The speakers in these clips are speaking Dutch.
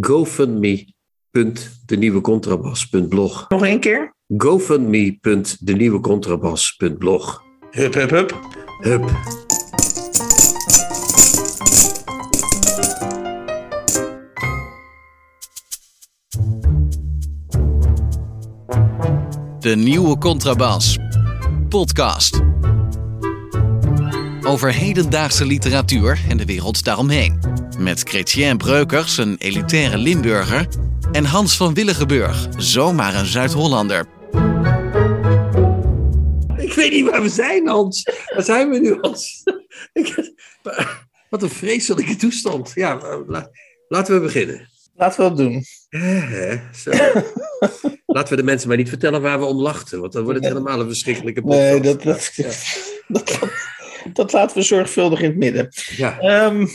gofundme.denieuwecontrabas.blog. Nog één keer? gofundme.denieuwecontrabas.blog. Hup, hup, hup. Hup. De nieuwe Contrabas. Podcast. Over hedendaagse literatuur en de wereld daaromheen. Met Chrétien Breukers, een elitaire Limburger. En Hans van Willigenburg, zomaar een Zuid-Hollander. Ik weet niet waar we zijn, Hans. Waar zijn we nu, Hans? Ik- Wat een vreselijke toestand. Ja, la- laten we beginnen. Laten we dat doen. Eh, Zo. Laten we de mensen maar niet vertellen waar we om lachten, want dan wordt het helemaal een verschrikkelijke podcast. Nee, dat, dat, Ja. dat, dat laten we zorgvuldig in het midden. Ja. Ehm,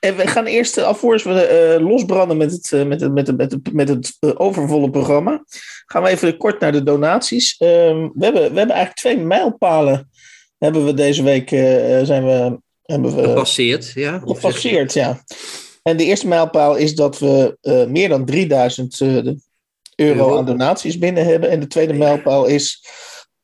en we gaan eerst, alvorens we eh, losbranden met het, eh, met het, met het, met het, met het eh, overvolle programma, gaan we even kort naar de donaties. Ehm, we, hebben, we hebben eigenlijk twee mijlpalen hebben we deze week zijn we, hebben we Gepasseerd, ja. Gepasseerd. Ja. En de eerste mijlpaal is dat we meer dan 3000 eh, de- euro Euro. aan donaties binnen hebben. En de tweede mijlpaal is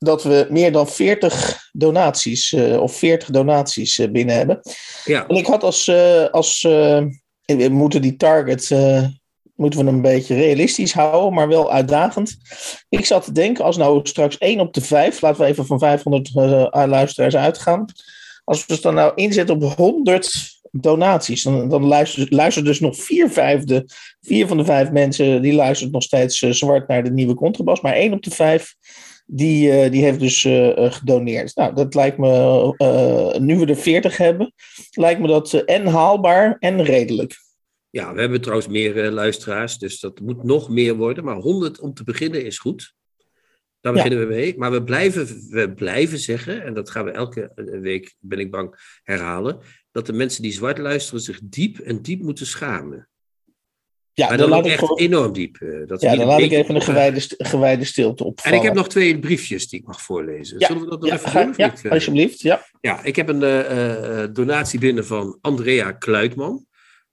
dat we meer dan 40 donaties eh, of 40 donaties eh, binnen hebben. Ja, En ik had als, eh, als we moeten die target moeten we hem een beetje realistisch houden, maar wel uitdagend. Ik zat te denken, als nou straks 1 op de 5, laten we even van 500 eh, luisteraars uitgaan. Als we het dan nou inzetten op 100 donaties, dan, dan luistert, luistert dus nog vier vijfde, vier van de vijf mensen, die luistert nog steeds zwart naar de nieuwe contrabas, maar 1 op de 5 die, eh, die heeft dus eh, eh, gedoneerd. Nou, dat lijkt me, nu we er 40 hebben, lijkt me dat en haalbaar en redelijk. ja, we hebben trouwens meer luisteraars, dus dat moet nog meer worden. Maar 100 om te beginnen is goed. Daar Ja. beginnen we mee. Maar we blijven, we blijven zeggen, en dat gaan we elke week, ben ik bang, herhalen, dat de mensen die zwart luisteren zich diep en diep moeten schamen. Ja, maar dan, dan, laat ik, echt gewoon- enorm diep. eh, dat ja, dan laat ik even een op- gewijde, st- gewijde stilte En opvallen. ik heb nog twee briefjes die ik mag voorlezen. Ja, Zullen we dat nog ja, even ga- doen? ja, niet? Eh, alsjeblieft. Ja. Ja, ik heb een eh, eh, eh, donatie binnen van Andrea Kluitman.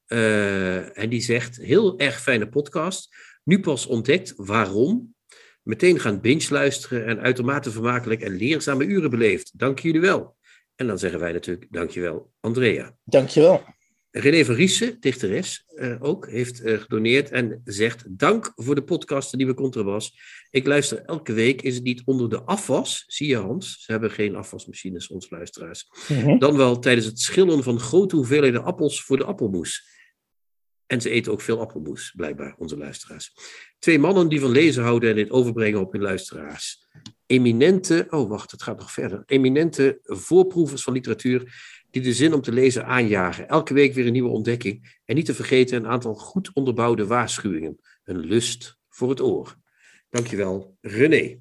Eh, en die zegt, heel erg fijne podcast. Nu pas ontdekt waarom. Meteen gaan binge luisteren en uitermate vermakelijk en leerzame uren beleefd. Dank jullie wel. En dan zeggen wij natuurlijk, dankjewel Andrea. Dankjewel. René van Riesen, dichteres, eh, ook, heeft eh, gedoneerd en zegt: Dank voor de podcast, de nieuwe Contrabas. Ik luister elke week. Is het niet onder de afwas? Zie je, Hans? Ze hebben geen afwasmachines, ons luisteraars. Mhm. Dan wel tijdens het schillen van grote hoeveelheden appels voor de appelmoes. En ze eten ook veel appelmoes, blijkbaar, onze luisteraars. Twee mannen die van lezen houden en dit overbrengen op hun luisteraars. Eminente, oh wacht, het gaat nog verder. Eminente voorproevers van literatuur die de zin om te lezen aanjagen. Elke week weer een nieuwe ontdekking. En niet te vergeten een aantal goed onderbouwde waarschuwingen. Een lust voor het oor. Dankjewel, René.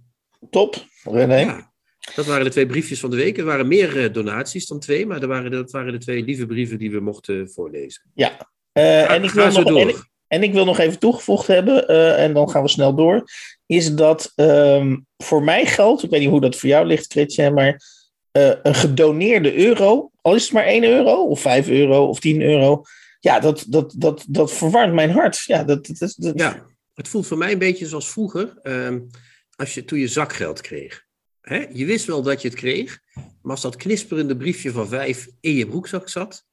Top, René. Ja, dat waren de twee briefjes van de week. Er waren meer eh, donaties dan twee, maar er waren, dat waren de twee lieve brieven die we mochten voorlezen. Ja. Eh, en, ik wil nog, en, ik, en ik wil nog even toegevoegd hebben, eh, en dan gaan we snel door, is dat ehm, voor mij geldt, ik weet niet hoe dat voor jou ligt, Chrétien, maar eh, een gedoneerde euro, al is het maar 1 euro, of 5 euro, of 10 euro, ja, dat, dat, dat, dat verwarmt mijn hart. Ja, dat, dat, dat, Ja, het voelt voor mij een beetje zoals vroeger, ehm, als je, toen je zakgeld kreeg. Hè? Je wist wel dat je het kreeg, maar als dat knisperende briefje van vijf in je broekzak zat,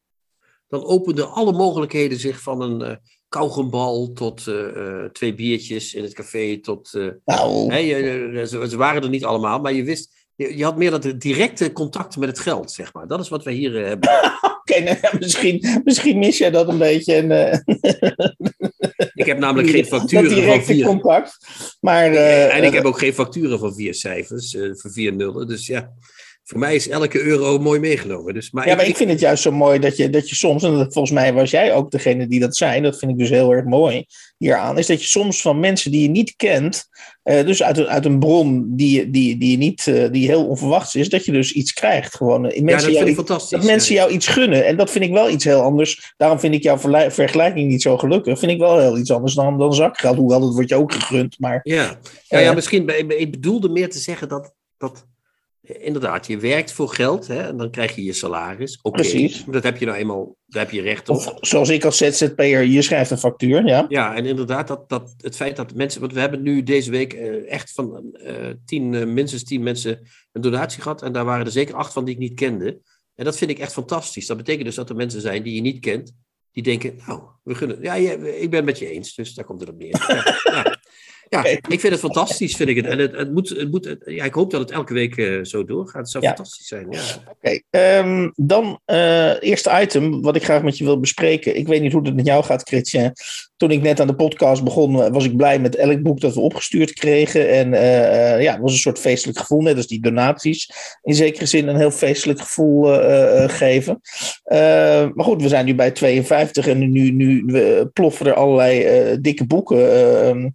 dan openden alle mogelijkheden zich van een kauwgombal tot eh, twee biertjes in het café, tot... nou, Hè, je- je- ze, ze waren er niet allemaal, maar je wist, je, je had meer dat directe contact met het geld, zeg maar. Dat is wat wij hier eh, hebben. oké, nou misschien, misschien mis jij dat een beetje. En, eh, Ik heb namelijk geen dat facturen van directe vier. contact. Maar, eh, en ik heb ook geen facturen van vier cijfers, eh, van vier nullen. Dus ja, voor mij is elke euro mooi meegenomen. Dus, maar ja, maar ik vind het juist zo mooi dat je, dat je soms, en dat, volgens mij was jij ook degene die dat zei, dat vind ik dus heel erg mooi hieraan, is dat je soms van mensen die je niet kent, uh, dus uit, uit een bron die, die, die, niet, uh, die heel onverwachts is, dat je dus iets krijgt. Gewoon, uh, mensen ja, dat jou, fantastisch. Dat mensen jou iets gunnen. En dat vind ik wel iets heel anders. Daarom vind ik jouw vergelijking niet zo gelukkig. Vind ik wel heel iets anders dan, dan zakgeld. Hoewel dat wordt je ook gegund. Maar, ja, ja, ja misschien. Ik bedoelde meer te zeggen dat. dat Inderdaad, je werkt voor geld hè, en dan krijg je je salaris. Oké, Precies. dat heb je nou eenmaal, daar heb je recht op. Of zoals ik als ZZP'er, je schrijft een factuur, ja. Ja, en inderdaad, dat, dat, het feit dat mensen, want we hebben nu deze week uh, echt van uh, tien, uh, minstens tien mensen een donatie gehad. En daar waren er zeker acht van die ik niet kende. En dat vind ik echt fantastisch. Dat betekent dus dat er mensen zijn die je niet kent, die denken, nou, we gunnen, ja, ik ben het met je eens, dus daar komt het op neer. ja, ja. Ja, okay. ik vind het fantastisch, vind ik het. En het, het moet, het moet, ja, ik hoop dat het elke week uh, zo doorgaat. Het zou ja. fantastisch zijn. Ja. Oké, okay. um, dan uh, eerste item wat ik graag met je wil bespreken. Ik weet niet hoe het met jou gaat, Christian. Toen ik net aan de podcast begon, was ik blij met elk boek dat we opgestuurd kregen. En uh, ja, het was een soort feestelijk gevoel, net als die donaties. In zekere zin een heel feestelijk gevoel geven. maar goed, we zijn nu bij 52 en nu, nu ploffen er allerlei dikke boeken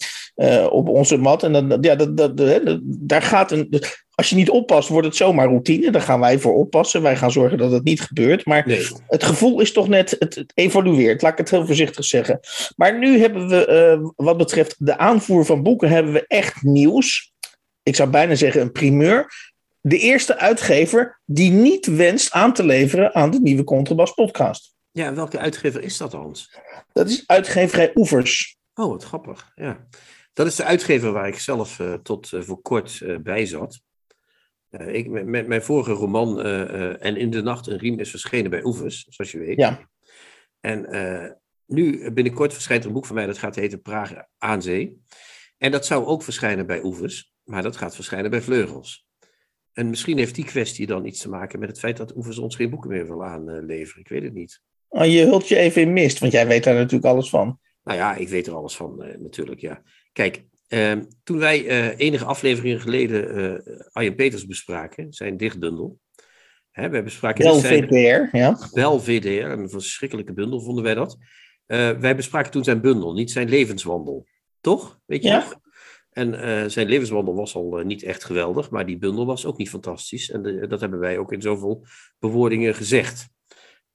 op onze mat. En dan, ja, dat, dat, dat, daar gaat een. Als je niet oppast, wordt het zomaar routine. Daar gaan wij voor oppassen. Wij gaan zorgen dat het niet gebeurt. Maar nee. het gevoel is toch net. Het, het, evolueert, laat ik het heel voorzichtig zeggen. Maar nu hebben we, uh, wat betreft de aanvoer van boeken, hebben we echt nieuws. Ik zou bijna zeggen een primeur. De eerste uitgever die niet wenst aan te leveren aan de nieuwe Contrabas podcast. Ja, welke uitgever is dat, Hans? Dat is uitgeverij Oevers. Oh, wat grappig. Ja. Dat is de uitgever waar ik zelf uh, tot uh, voor kort uh, bij zat. ik, met mijn vorige roman En in de nacht een riem is verschenen bij Oevers, zoals je weet. Ja. En nu binnenkort verschijnt er een boek van mij dat gaat heten Praag aan zee. En dat zou ook verschijnen bij Oevers, maar dat gaat verschijnen bij Vleugels. En misschien heeft die kwestie dan iets te maken met het feit dat Oevers ons geen boeken meer wil aanleveren. Ik weet het niet. Oh, je hult je even in mist, want jij weet daar natuurlijk alles van. Nou ja, ik weet er alles van natuurlijk, ja. Kijk, uh, toen wij uh, enige afleveringen geleden uh, Arjen Peters bespraken, zijn dichtbundel. Hè, wij bespraken Wel VDR, ja. Wel VDR, een verschrikkelijke bundel vonden wij dat. wij bespraken toen zijn bundel, niet zijn levenswandel. Toch? Weet je ja. nog? En zijn levenswandel was al niet echt geweldig, maar die bundel was ook niet fantastisch. En de, dat hebben wij ook in zoveel bewoordingen gezegd.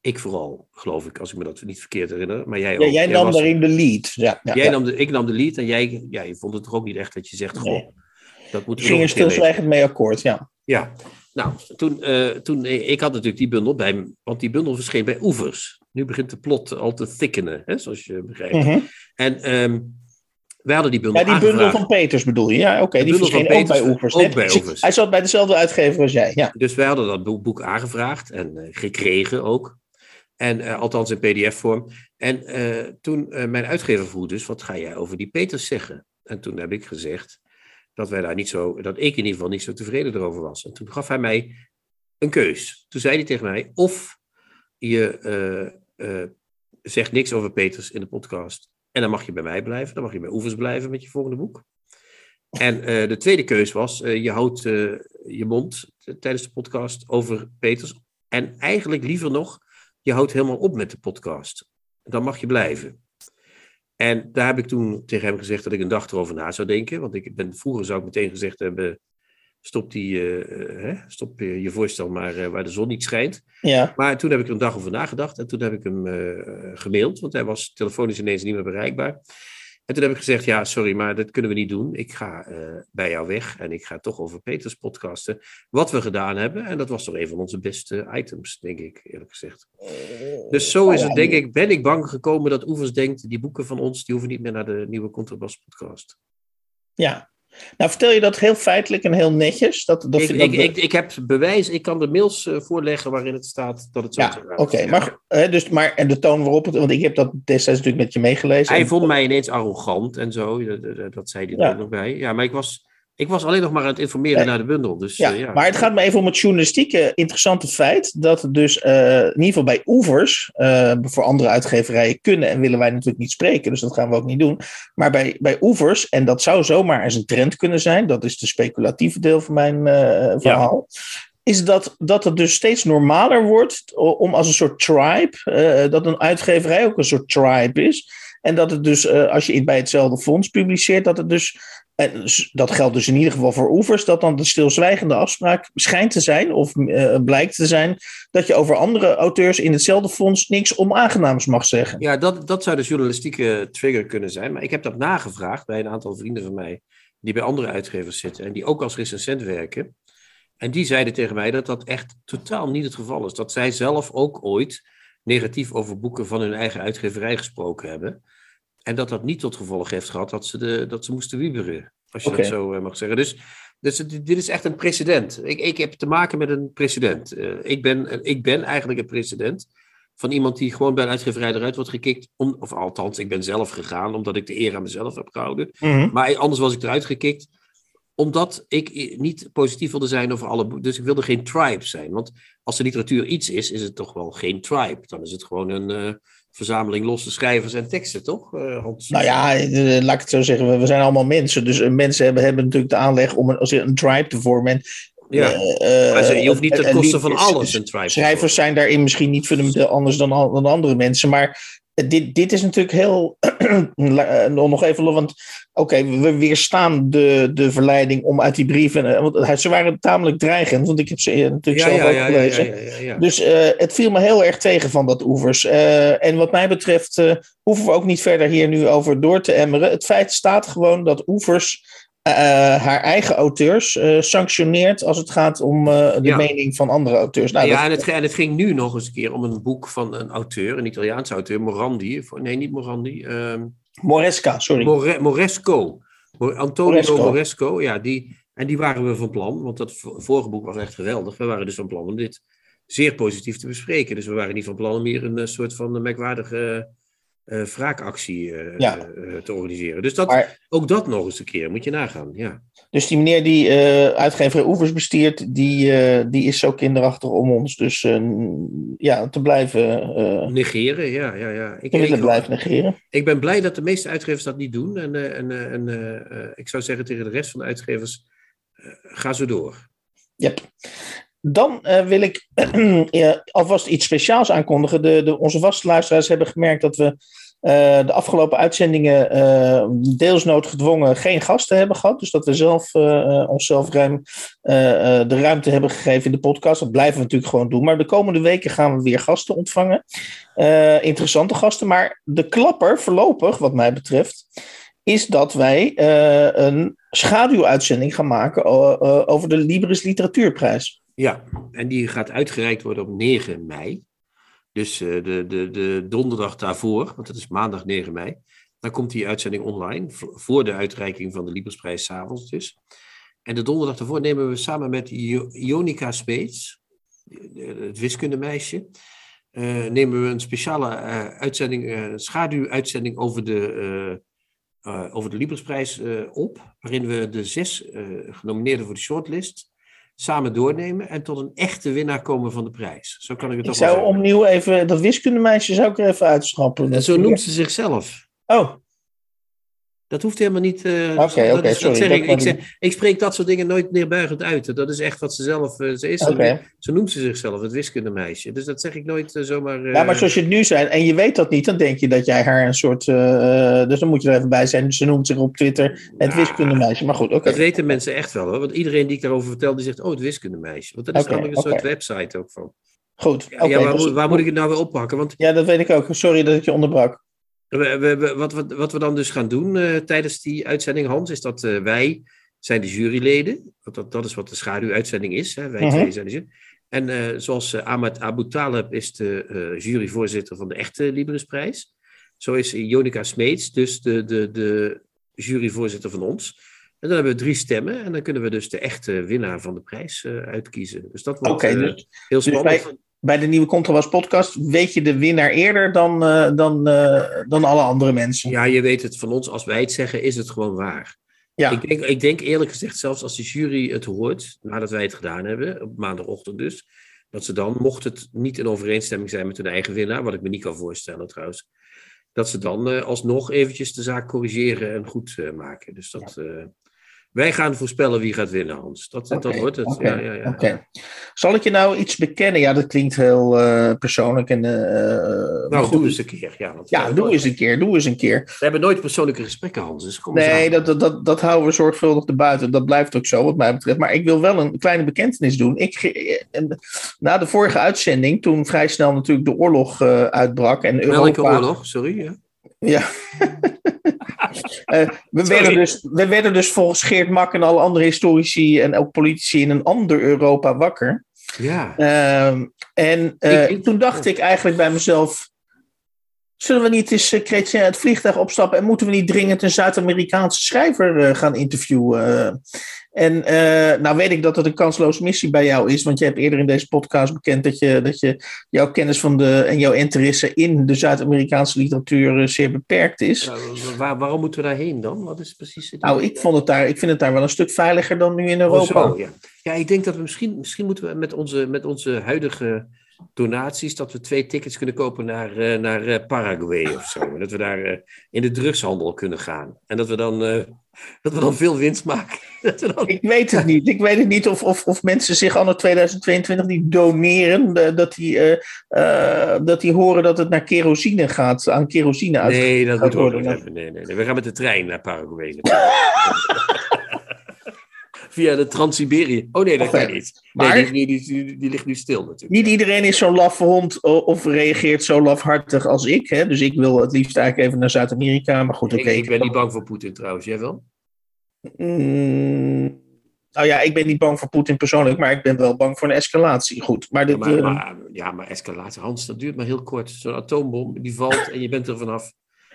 Ik vooral, geloof ik, als ik me dat niet verkeerd herinner. Maar jij ja, ook. jij nam was, daarin de lead. Ja, ja, jij. Nam de, ik nam de lead en jij, ja, je vond het toch ook niet echt dat je zegt, goh, Nee. dat moet Ik ging er stilzwijgend mee akkoord, ja. Ja, nou, toen, uh, toen, ik had natuurlijk die bundel bij want die bundel verscheen bij Oevers. Nu begint de plot al te thickenen, hè, zoals je begrijpt. Mhm. En um, wij hadden die bundel Ja, die bundel van Peters bedoel je? Ja, oké. Die bundel van verscheen ook bij Oevers. ook bij precies. Oevers. Hij zat bij dezelfde uitgever als jij, ja. Dus wij hadden dat boek, boek aangevraagd en uh, gekregen ook. En uh, althans in pdf-vorm. En uh, toen uh, mijn uitgever vroeg dus, wat ga jij over die Peters zeggen? En toen heb ik gezegd dat wij daar niet zo, dat ik in ieder geval niet zo tevreden erover was. En toen gaf hij mij een keus. Toen zei hij tegen mij, of je zegt niks over Peters in de podcast. En dan mag je bij mij blijven, dan mag je bij Oevers blijven met je volgende boek. En de tweede keus was, je houdt je mond tijdens de podcast over Peters. En eigenlijk liever nog, je houdt helemaal op met de podcast. Dan mag je blijven. En daar heb ik toen tegen hem gezegd dat ik een dag erover na zou denken. Want ik ben, vroeger zou ik meteen gezegd hebben, stop, die, uh, hè, stop je voorstel maar uh, waar de zon niet schijnt. Ja. Maar toen heb ik er een dag over nagedacht en toen heb ik hem uh, gemaild, want hij was telefonisch ineens niet meer bereikbaar. En toen heb ik gezegd, ja, sorry, maar dat kunnen we niet doen. Ik ga uh, bij jou weg en ik ga toch over Peters podcasten. Wat we gedaan hebben. En dat was toch een van onze beste items, denk ik, eerlijk gezegd. Dus zo is het, denk ik, ben ik bang gekomen dat Oevers denkt, die boeken van ons, die hoeven niet meer naar de nieuwe Contrabas podcast. Ja. Nou, vertel je dat heel feitelijk en heel netjes? Dat, dat, ik, dat, ik, ik, ik, heb bewijs, ik kan de mails uh, voorleggen waarin het staat dat het zo ja, is. Oké, okay, ja. maar, uh, dus, maar en de toon waarop het, want ik heb dat destijds natuurlijk met je meegelezen. Hij en, vond mij ineens arrogant en zo, dat, zei hij Ja. er nog bij. Ja, maar ik was, ik was alleen nog maar aan het informeren Nee. naar de bundel. Dus, ja, uh, ja. maar het gaat me even om het journalistieke interessante feit dat het dus uh, in ieder geval bij Oevers, uh, voor andere uitgeverijen kunnen en willen wij natuurlijk niet spreken, dus dat gaan we ook niet doen. Maar bij, bij Oevers, en dat zou zomaar eens een trend kunnen zijn, dat is de speculatieve deel van mijn verhaal. is dat, dat het dus steeds normaler wordt om als een soort tribe, dat een uitgeverij ook een soort tribe is. En dat het dus, uh, als je bij hetzelfde fonds publiceert, dat het dus, en dat geldt dus in ieder geval voor oevers, dat dan de stilzwijgende afspraak schijnt te zijn, of uh, blijkt te zijn, dat je over andere auteurs in hetzelfde fonds niks onaangenaams mag zeggen. Ja, dat, dat zou de journalistieke trigger kunnen zijn. Maar ik heb dat nagevraagd bij een aantal vrienden van mij, die bij andere uitgevers zitten en die ook als recensent werken. En die zeiden tegen mij dat dat echt totaal niet het geval is. Dat zij zelf ook ooit negatief over boeken van hun eigen uitgeverij gesproken hebben. En dat dat niet tot gevolg heeft gehad dat ze, de, dat ze moesten wieberen. Als je dat zo uh, mag zeggen. Dus, dus dit is echt een precedent. Ik, ik heb te maken met een precedent. Uh, ik, ben, ik ben eigenlijk een precedent van iemand die gewoon bij een uitgeverij eruit wordt gekikt. Om, of althans, ik ben zelf gegaan omdat ik de eer aan mezelf heb gehouden. Mm -hmm. Maar anders was ik eruit gekikt omdat ik niet positief wilde zijn over alle. Dus ik wilde geen tribe zijn. Want als de literatuur iets is, is het toch wel geen tribe. Dan is het gewoon een uh, verzameling losse schrijvers en teksten, toch? Hans? Nou ja, laat ik het zo zeggen. We zijn allemaal mensen. Dus mensen hebben, hebben natuurlijk de aanleg om een, een tribe te vormen. En ja, uh, maar je hoeft niet ten koste van alles een tribe Schrijvers zijn daarin misschien niet fundamenteel anders dan, dan andere mensen. Maar dit, dit is natuurlijk heel. nog even, want oké, okay, we weerstaan de, de verleiding om uit die brieven. Want ze waren tamelijk dreigend, want ik heb ze natuurlijk ja, zelf ja, ook ja, gelezen. Dus uh, het viel me heel erg tegen van dat oevers. Uh, en wat mij betreft uh, hoeven we ook niet verder hier nu over door te emmeren. Het feit staat gewoon dat oevers. Haar eigen auteurs sanctioneert als het gaat om de mening van andere auteurs. Nou, ja, dat... en, het, en het ging nu nog eens een keer om een boek van een auteur, een Italiaanse auteur, Morandi. Nee, niet Morandi. Um, Moresca, sorry. More, Moresco. Antonio Moresco. Moresco, ja, die, en die waren we van plan, want dat vorige boek was echt geweldig. We waren dus van plan om dit zeer positief te bespreken. Dus we waren niet van plan om hier een soort van merkwaardige wraakactie uh, ja. uh, te organiseren. Dus dat, maar, ook dat nog eens een keer, moet je nagaan. Ja. Dus die meneer die uitgever Oevers bestiert, die, die is zo kinderachtig om ons dus ja, te blijven... negeren, ja. ja, ja. Ik, ik, blijven negeren. Ik ben blij dat de meeste uitgevers dat niet doen. En, en, en ik zou zeggen tegen de rest van de uitgevers, ga zo door. Yep. Dan uh, wil ik alvast iets speciaals aankondigen. De, de, onze vaste luisteraars hebben gemerkt dat we uh, de afgelopen uitzendingen uh, deels noodgedwongen geen gasten hebben gehad. Dus dat we zelf onszelf de ruimte hebben gegeven in de podcast. Dat blijven we natuurlijk gewoon doen. Maar de komende weken gaan we weer gasten ontvangen. interessante gasten. Maar de klapper voorlopig, wat mij betreft, is dat wij een schaduwuitzending gaan maken over de Libris Literatuurprijs. Ja, en die gaat uitgereikt worden op 9 mei. Dus uh, de, de, de donderdag daarvoor, want het is maandag 9 mei. Dan komt die uitzending online, voor de uitreiking van de Libresprijs s'avonds dus. En de donderdag daarvoor nemen we samen met Ionica Smeets, het wiskundemeisje, uh, nemen we een speciale uh, uitzending, schaduwuitzending over de, over de Libresprijs op, waarin we de zes genomineerden voor de shortlist samen doornemen en tot een echte winnaar komen van de prijs. Zo kan ik het ik zou opnieuw even, dat wiskundemeisje zou ik er even uitschrappen. En zo noemt ze zichzelf. Oh. Dat hoeft helemaal niet. Uh, Oké, okay, oké, okay, sorry. Zeg ik, ik, zeg, ik, spreek dat soort dingen nooit neerbuigend uit. Dat is echt wat ze zelf. Uh, ze is. Okay. Zo noemt ze zichzelf, het wiskundemeisje. Dus dat zeg ik nooit uh, zomaar. Ja, maar zoals je het nu zijn en je weet dat niet, dan denk je dat jij haar een soort. dus dan moet je er even bij zijn. Ze noemt zich op Twitter het Ja. wiskundemeisje. Maar goed, oké. Dat weten mensen echt wel hoor. Want iedereen die ik daarover vertel, die zegt: Oh, het wiskundemeisje. Want dat is namelijk een soort website ook van. Goed. Ja, waar, dus- moet- waar moet ik het nou weer oppakken? Want Ja, dat weet ik ook. Sorry dat ik je onderbrak. We, wat, wat, wat we dan dus gaan doen eh, tijdens die uitzending, Hans, is dat eh, wij zijn de juryleden. Want dat, dat is wat de schaduwuitzending is. Hè? Wij Mhm. twee zijn de jury. En eh, zoals Ahmed Abu Taleb is de juryvoorzitter van de echte Librisprijs. Zo is Jonica Smeets dus de, de, de juryvoorzitter van ons. En dan hebben we drie stemmen. En dan kunnen we dus de echte winnaar van de prijs uitkiezen. Dus dat wordt dus- heel Dus spannend. Bij, de nieuwe Contrabas podcast weet je de winnaar eerder dan, eh, dan, eh, dan alle andere mensen. Ja, je weet het van ons. Als wij het zeggen, is het gewoon waar. Ja. Ik, denk, ik denk eerlijk gezegd, zelfs als de jury het hoort, nadat wij het gedaan hebben, op maandagochtend dus, dat ze dan, mocht het niet in overeenstemming zijn met hun eigen winnaar, wat ik me niet kan voorstellen trouwens, dat ze dan eh, alsnog eventjes de zaak corrigeren en goed maken. Dus dat, Wij gaan voorspellen wie gaat winnen, Hans. Dat, dat wordt het. Ja, ja, ja. Zal ik je nou iets bekennen? Ja, dat klinkt heel eh, persoonlijk. En, eh, Nou, goed. doe eens een keer. Ja, hebben doe nooit- eens een keer. Doe eens een keer. We hebben nooit persoonlijke gesprekken, Hans. Dus kom Nee, dat, dat, dat, dat houden we zorgvuldig erbuiten. Dat blijft ook zo, wat mij betreft. Maar ik wil wel een kleine bekentenis doen. Ik, na de vorige uitzending, toen vrij snel natuurlijk de oorlog eh, uitbrak. En Europa, Welke oorlog? Sorry. Ja. Eh, we, werden dus, we werden dus volgens Geert Mak en alle andere historici en ook politici in een ander Europa wakker. ja. Ehm, en eh, Ik- toen dacht ik eigenlijk bij mezelf. Zullen we niet eens uh, het vliegtuig opstappen en moeten we niet dringend een Zuid-Amerikaanse schrijver gaan interviewen? En eh, nou weet ik dat het een kansloze missie bij jou is, want je hebt eerder in deze podcast bekend dat je, dat je jouw kennis van de, en jouw interesse in de Zuid-Amerikaanse literatuur eh, zeer beperkt is. Waar, waarom moeten we daarheen dan? Wat is precies het Nou, ik, vond het daar, ik vind het daar wel een stuk veiliger dan nu in Oh, Europa. zo, ja. ja, ik denk dat we misschien, misschien moeten we met onze, met onze huidige donaties, dat we twee tickets kunnen kopen naar, eh, naar eh, Paraguay of zo. En dat we daar eh, in de drugshandel kunnen gaan. En dat we dan, dat we dan veel winst maken. Dat we dan... Ik weet het niet. Ik weet het niet of, of, of mensen zich anno 2022 niet doneren. Dat die, dat die horen dat het naar kerosine gaat, aan kerosine uit. Nee, dat moeten we worden. Nee, nee, nee. We gaan met de trein naar Paraguay. Via de Trans-Siberië. Oh nee, dat kan niet. Maar- Nee, die, die, die, die ligt nu stil natuurlijk. Niet iedereen is zo'n laffe hond of reageert zo lafhartig als ik. Hè? Dus ik wil het liefst eigenlijk even naar Zuid-Amerika. Maar goed, oké. ik, ik ben niet bang voor Poetin trouwens. Jij wel? Mm, nou ja, ik ben niet bang voor Poetin persoonlijk, maar ik ben wel bang voor een escalatie. Goed, maar, Ja, dit, maar, eh, maar, ja, maar escalatie, Hans, dat duurt maar heel kort. Zo'n atoombom, die valt en je bent er vanaf.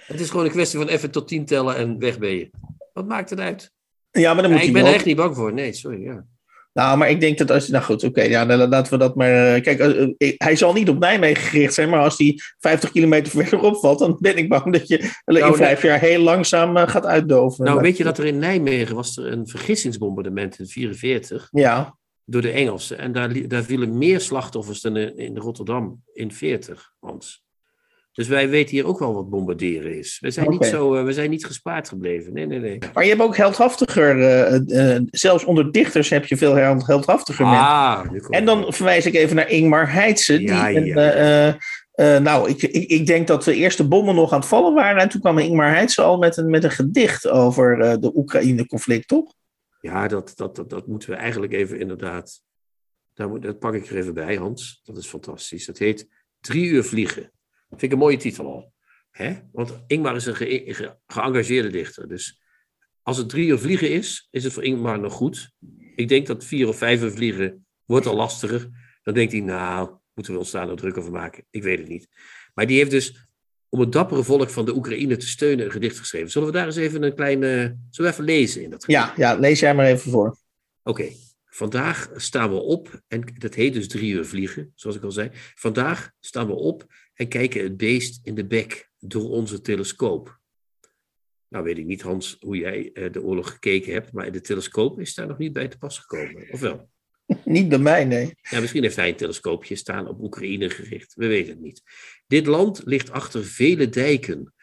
Het is gewoon een kwestie van even tot tien tellen en weg ben je. Wat maakt het uit? Ja, maar dan Ja, moet ik hij ben er echt niet bang voor. Nee, sorry. Ja. Nou, maar ik denk dat als. Nou goed, oké, ja, dan laten we dat maar. eh, Kijk, eh, eh, hij zal niet op Nijmegen gericht zijn, maar als hij 50 kilometer verderop valt, dan ben ik bang dat je in Nou, vijf jaar heel langzaam gaat uitdoven. Nou, weet je dat er in Nijmegen was er een vergissingsbombardement in 1944 Ja, door de Engelsen. En daar, daar vielen meer slachtoffers dan in, in Rotterdam in 40, Hans. Dus wij weten hier ook wel wat bombarderen is. We zijn, niet, zo, eh, we zijn niet gespaard gebleven. Nee, nee, nee. maar je hebt ook heldhaftiger. eh, eh, zelfs onder dichters heb je veel held- heldhaftiger mensen. Ah, komt En dan verwijs ik even naar Ingmar Heitse. Die Ja, een, ja. nou, ik, ik, ik denk dat de eerste bommen nog aan het vallen waren. En toen kwam Ingmar Heitse al met een, met een gedicht over de Oekraïne-conflict, toch? Ja, dat, dat, dat, dat moeten we eigenlijk even inderdaad. Daar moet, dat pak ik er even bij, Hans. Dat is fantastisch. Dat heet Drie uur vliegen. Vind ik een mooie titel al. Hè? Want Ingmar is een ge- ge- geëngageerde dichter. Dus als het drie uur vliegen is, is het voor Ingmar nog goed. Ik denk dat vier of vijf uur vliegen wordt al lastiger. Dan denkt hij, nou, moeten we ons daar nou druk over maken? Ik weet het niet. Maar die heeft dus, om het dappere volk van de Oekraïne te steunen, een gedicht geschreven. Zullen we daar eens even een kleine... Zullen we even lezen in dat gedicht? Ja, ja, lees jij maar even voor. Oké, vandaag staan we op, en dat heet dus drie uur vliegen, zoals ik al zei. Vandaag staan we op en kijken het beest in de bek door onze telescoop. Nou weet ik niet, Hans, hoe jij eh, de oorlog gekeken hebt, maar de telescoop is daar nog niet bij te pas gekomen, of wel? Niet bij mij, nee. Ja, misschien heeft hij een telescoopje staan op Oekraïne gericht. We weten het niet. Dit land ligt achter vele dijken.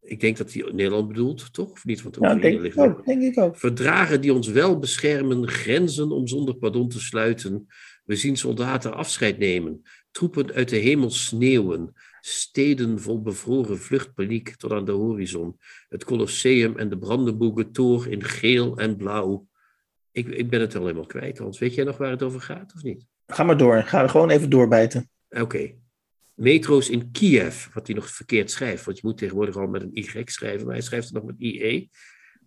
Ik denk dat hij Nederland bedoelt, toch? Of niet? Want Oekraïne ligt ook. Denk ik ook. Verdragen die ons wel beschermen, grenzen om zonder pardon te sluiten. We zien soldaten afscheid nemen, troepen uit de hemel sneeuwen, steden vol bevroren vluchtpaniek tot aan de horizon, het Colosseum en de Brandenburger Tor in geel en blauw. Ik, ik ben het al helemaal kwijt, Hans. Weet jij nog waar het over gaat of niet? Ga maar door. Ga gewoon even doorbijten. Oké. Metro's in Kiev, wat hij nog verkeerd schrijft, want je moet tegenwoordig al met een Y schrijven, maar hij schrijft het nog met IE.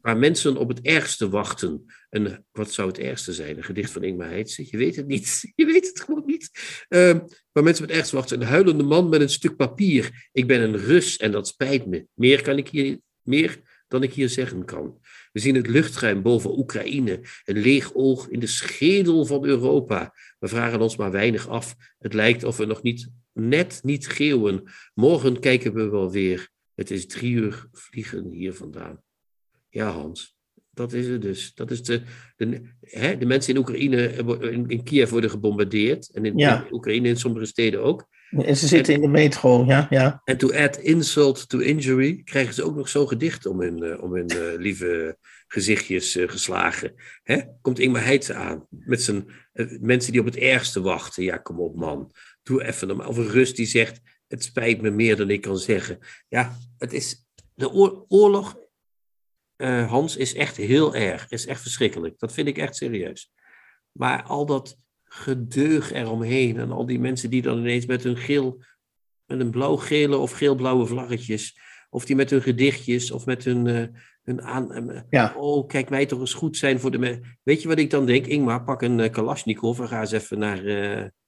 Waar mensen op het ergste wachten. En wat zou het ergste zijn? Een gedicht van Ingmar Heitse? Je weet het niet. Je weet het gewoon niet. Ehm, waar mensen op het ergste wachten. Een huilende man met een stuk papier. Ik ben een Rus en dat spijt me. Meer, kan ik hier, meer dan ik hier zeggen kan. We zien het luchtruim boven Oekraïne. Een leeg oog in de schedel van Europa. We vragen ons maar weinig af. Het lijkt of we nog niet, net niet geeuwen. Morgen kijken we wel weer. Het is drie uur vliegen hier vandaan. Ja, Hans, dat is het dus. Dat is de, de, hè, de mensen in Oekraïne, eh, in, in Kiev worden gebombardeerd. En in, Ja. in Oekraïne in sommige steden ook. En ze zitten in de metro, ja. ja. En to add insult to injury krijgen ze ook nog zo'n gedicht om hun, uh, om hun uh, lieve gezichtjes uh, geslagen. Hè? Komt Ingmar Heitse aan met zijn mensen die op het ergste wachten. Ja, kom op man, doe even normaal. Of een rust die zegt, het spijt me meer dan ik kan zeggen. Ja, het is, de oor oorlog, Hans, is echt heel erg. Is echt verschrikkelijk. Dat vind ik echt serieus. Maar al dat gedeug eromheen. En al die mensen die dan ineens met hun geel, met een blauw-gele of geel-blauwe vlaggetjes, of die met hun gedichtjes of met hun, uh, hun aan. Uh, ja. Oh, kijk mij toch eens goed zijn voor de. Weet je wat ik dan denk? Ingmar, pak een Kalashnikov en ga eens even naar,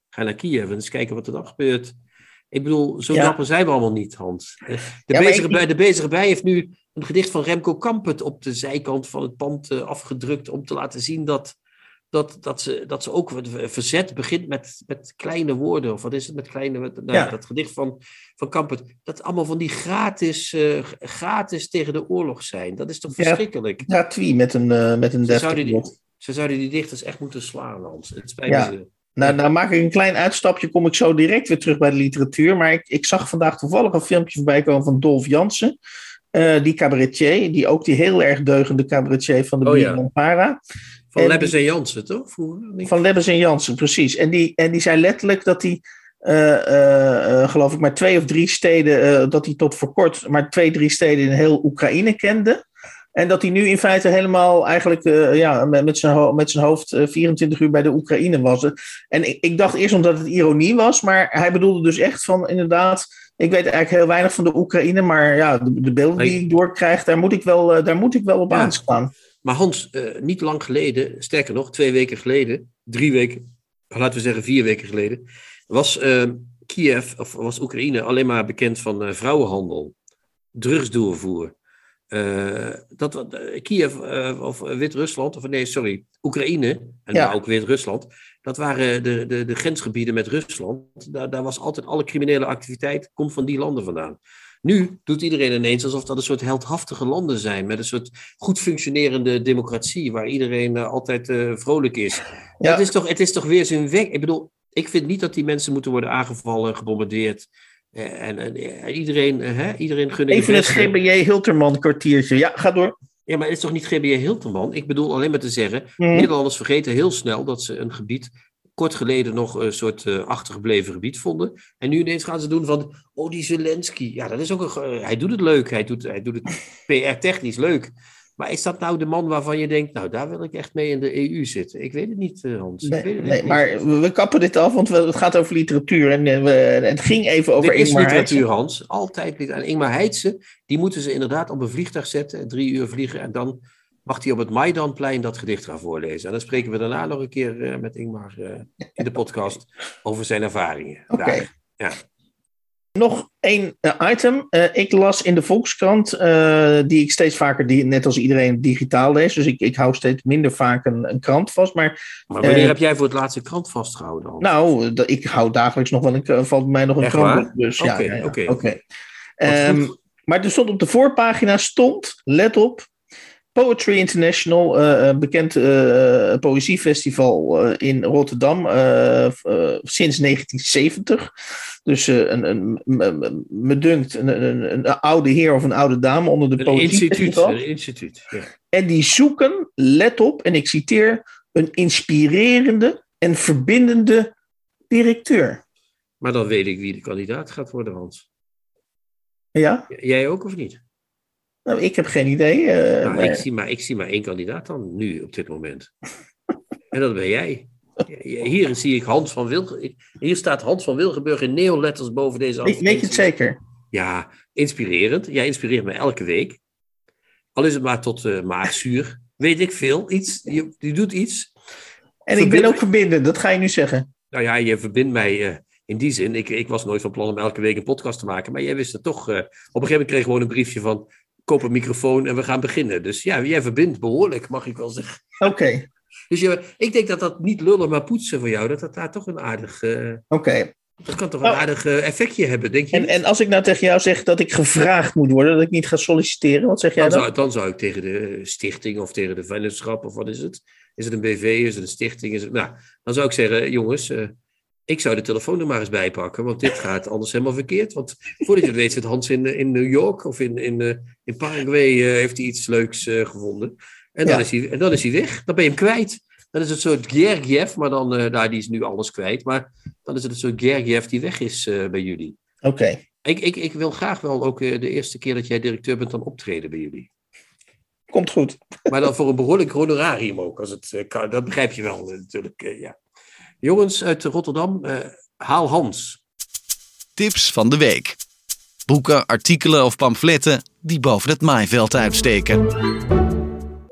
ga naar Kiev en eens kijken wat er dan gebeurt. Ik bedoel, zo ja. dapper zijn we allemaal niet, Hans. De, ja, bezige, ik... bij, de bezige bij heeft nu een gedicht van Remco Kampert op de zijkant van het pand afgedrukt om te laten zien dat dat, dat, ze, dat ze ook verzet begint met, met kleine woorden. Of wat is het met kleine. Nou, ja. Dat gedicht van, van Kampert. Dat allemaal van die gratis, uh, gratis tegen de oorlog zijn. Dat is toch verschrikkelijk? Ja, Twee met een, uh, met een ze zouden, die, ze zouden die dichters echt moeten slaan, Hans. Het spijt ja. me. Nou, nou maak ik een klein uitstapje, kom ik zo direct weer terug bij de literatuur. Maar ik, ik zag vandaag toevallig een filmpje voorbij komen van Dolf Jansen. Uh, die cabaretier, die ook die heel erg deugende cabaretier van de oh, ja. Para. Van Lebbes en Jansen, toch? Van Lebbes en Jansen, precies. En die, en die zei letterlijk dat hij, uh, uh, geloof ik, maar twee of drie steden, dat hij tot voor kort maar twee, drie steden in heel Oekraïne kende. En dat hij nu in feite helemaal eigenlijk ja, met, zijn met zijn hoofd 24 uur bij de Oekraïne was. En ik, ik dacht eerst omdat het ironie was, maar hij bedoelde dus echt van inderdaad. Ik weet eigenlijk heel weinig van de Oekraïne, maar ja, de, de beelden die ik doorkrijg, daar moet ik wel, daar moet ik wel op ja. aanslaan. Maar Hans, uh, niet lang geleden, sterker nog, twee weken geleden, drie weken, laten we zeggen vier weken geleden, was uh, Kiev, of was Oekraïne alleen maar bekend van uh, vrouwenhandel, drugsdoorvoer. dat, Kiev of Wit-Rusland, of nee, sorry, Oekraïne, en ja. ook Wit-Rusland, dat waren de, de, de grensgebieden met Rusland. Daar, daar was altijd alle criminele activiteit, komt van die landen vandaan. Nu doet iedereen ineens alsof dat een soort heldhaftige landen zijn, met een soort goed functionerende democratie, waar iedereen uh, altijd uh, vrolijk is. Ja. Het, is toch, het is toch weer zijn weg. Ik bedoel, ik vind niet dat die mensen moeten worden aangevallen, gebombardeerd. Uh, en, en iedereen, hè, iedereen gun Even het GBJ Hilterman kwartiertje. Ja, ga door. Ja, maar het is toch niet GBJ Hilterman? Ik bedoel alleen maar te zeggen, mm. Nederlanders vergeten heel snel dat ze een gebied kort geleden nog een soort uh, achtergebleven gebied vonden. En nu ineens gaan ze doen van, oh die Zelensky. Ja, dat is ook een, hij doet het leuk. Hij doet, hij doet het PR-technisch leuk. Maar is dat nou de man waarvan je denkt, nou daar wil ik echt mee in de EU zitten? Ik weet het niet, uh, Hans. Nee, weet het nee niet. maar we kappen dit af, want het gaat over literatuur. En we, het ging even over dit Ingmar is literatuur, Hans. Altijd. En Ingmar Heitse, die moeten ze inderdaad op een vliegtuig zetten. Drie uur vliegen en dan mag hij op het Maidanplein dat gedicht gaan voorlezen. En dan spreken we daarna nog een keer uh, met Ingmar in de podcast over zijn ervaringen. Oké. Okay. Ja. Nog één uh, item. ik las in de Volkskrant, die ik steeds vaker, die, net als iedereen, digitaal lees. Dus ik, ik hou steeds minder vaak een, een krant vast. Maar, maar wanneer heb jij voor het laatste krant vastgehouden? Dan? Nou, ik hou dagelijks nog wel een, valt mij nog een Echt krant. Waar? Dus okay, ja, ja, ja. oké. Okay. Um, maar er stond op de voorpagina, stond, let op, Poetry International, uh, bekend uh, poëziefestival in Rotterdam sinds 1970. Dus een, een, me dunkt een, een, een, oude heer of een oude dame onder de poëziefestival. Een instituut, ja. En die zoeken, let op, en ik citeer, een inspirerende en verbindende directeur. Maar dan weet ik wie de kandidaat gaat worden, Hans. Ja? Jij ook of niet? Nou, ik heb geen idee. Uh, nou, maar... Ik, zie maar, ik zie maar één kandidaat dan nu op dit moment. en dat ben jij. Hier zie ik Hans van Wilgenburg. Hier staat Hans van Wilgenburg in neonletters boven deze Weet, weet je het zeker? Ja, inspirerend. Jij inspireert me elke week. Al is het maar tot uh, maagzuur. Weet ik veel. Iets. Je, je doet iets. En Verbind... ik ben ook verbindend, dat ga je nu zeggen. Nou ja, je verbindt mij uh, in die zin. Ik, ik was nooit van plan om elke week een podcast te maken. Maar jij wist het toch. Uh, op een gegeven moment kreeg ik gewoon een briefje van koop een microfoon en we gaan beginnen. Dus ja, jij verbindt behoorlijk, mag ik wel zeggen. Oké. Okay. Dus je, ik denk dat dat niet lullen, maar poetsen voor jou, dat dat daar toch een aardig... Uh, Oké. Okay. Dat kan toch een oh. aardig uh, effectje hebben, denk je? En, en, als ik nou tegen jou zeg dat ik gevraagd moet worden, dat ik niet ga solliciteren, wat zeg jij dan? Dan zou, dan zou ik tegen de stichting of tegen de vennootschap of wat is het? Is het een BV, is het een stichting? Is het, nou, dan zou ik zeggen, jongens, uh, Ik zou de telefoon er maar eens bij pakken, want dit gaat anders helemaal verkeerd. Want voordat je het weet zit Hans in, in New York of in, in, eh, in Paraguay eh, heeft hij iets leuks eh, gevonden. En dan, Ja. is hij, en dan is hij weg. Dan ben je hem kwijt. Dan is het soort Gergiev, maar dan, eh, nou, die is nu alles kwijt. Maar dan is het een soort Gergiev die weg is eh, bij jullie. Oké. Ik, ik, ik wil graag wel ook eh, de eerste keer dat jij directeur bent dan optreden bij jullie. Komt goed. Maar dan voor een behoorlijk honorarium ook, als het eh, kan. Dat begrijp je wel eh, natuurlijk, eh, ja. Jongens uit Rotterdam, eh, haal Hans. Tips van de week. Boeken, artikelen of pamfletten die boven het maaiveld uitsteken.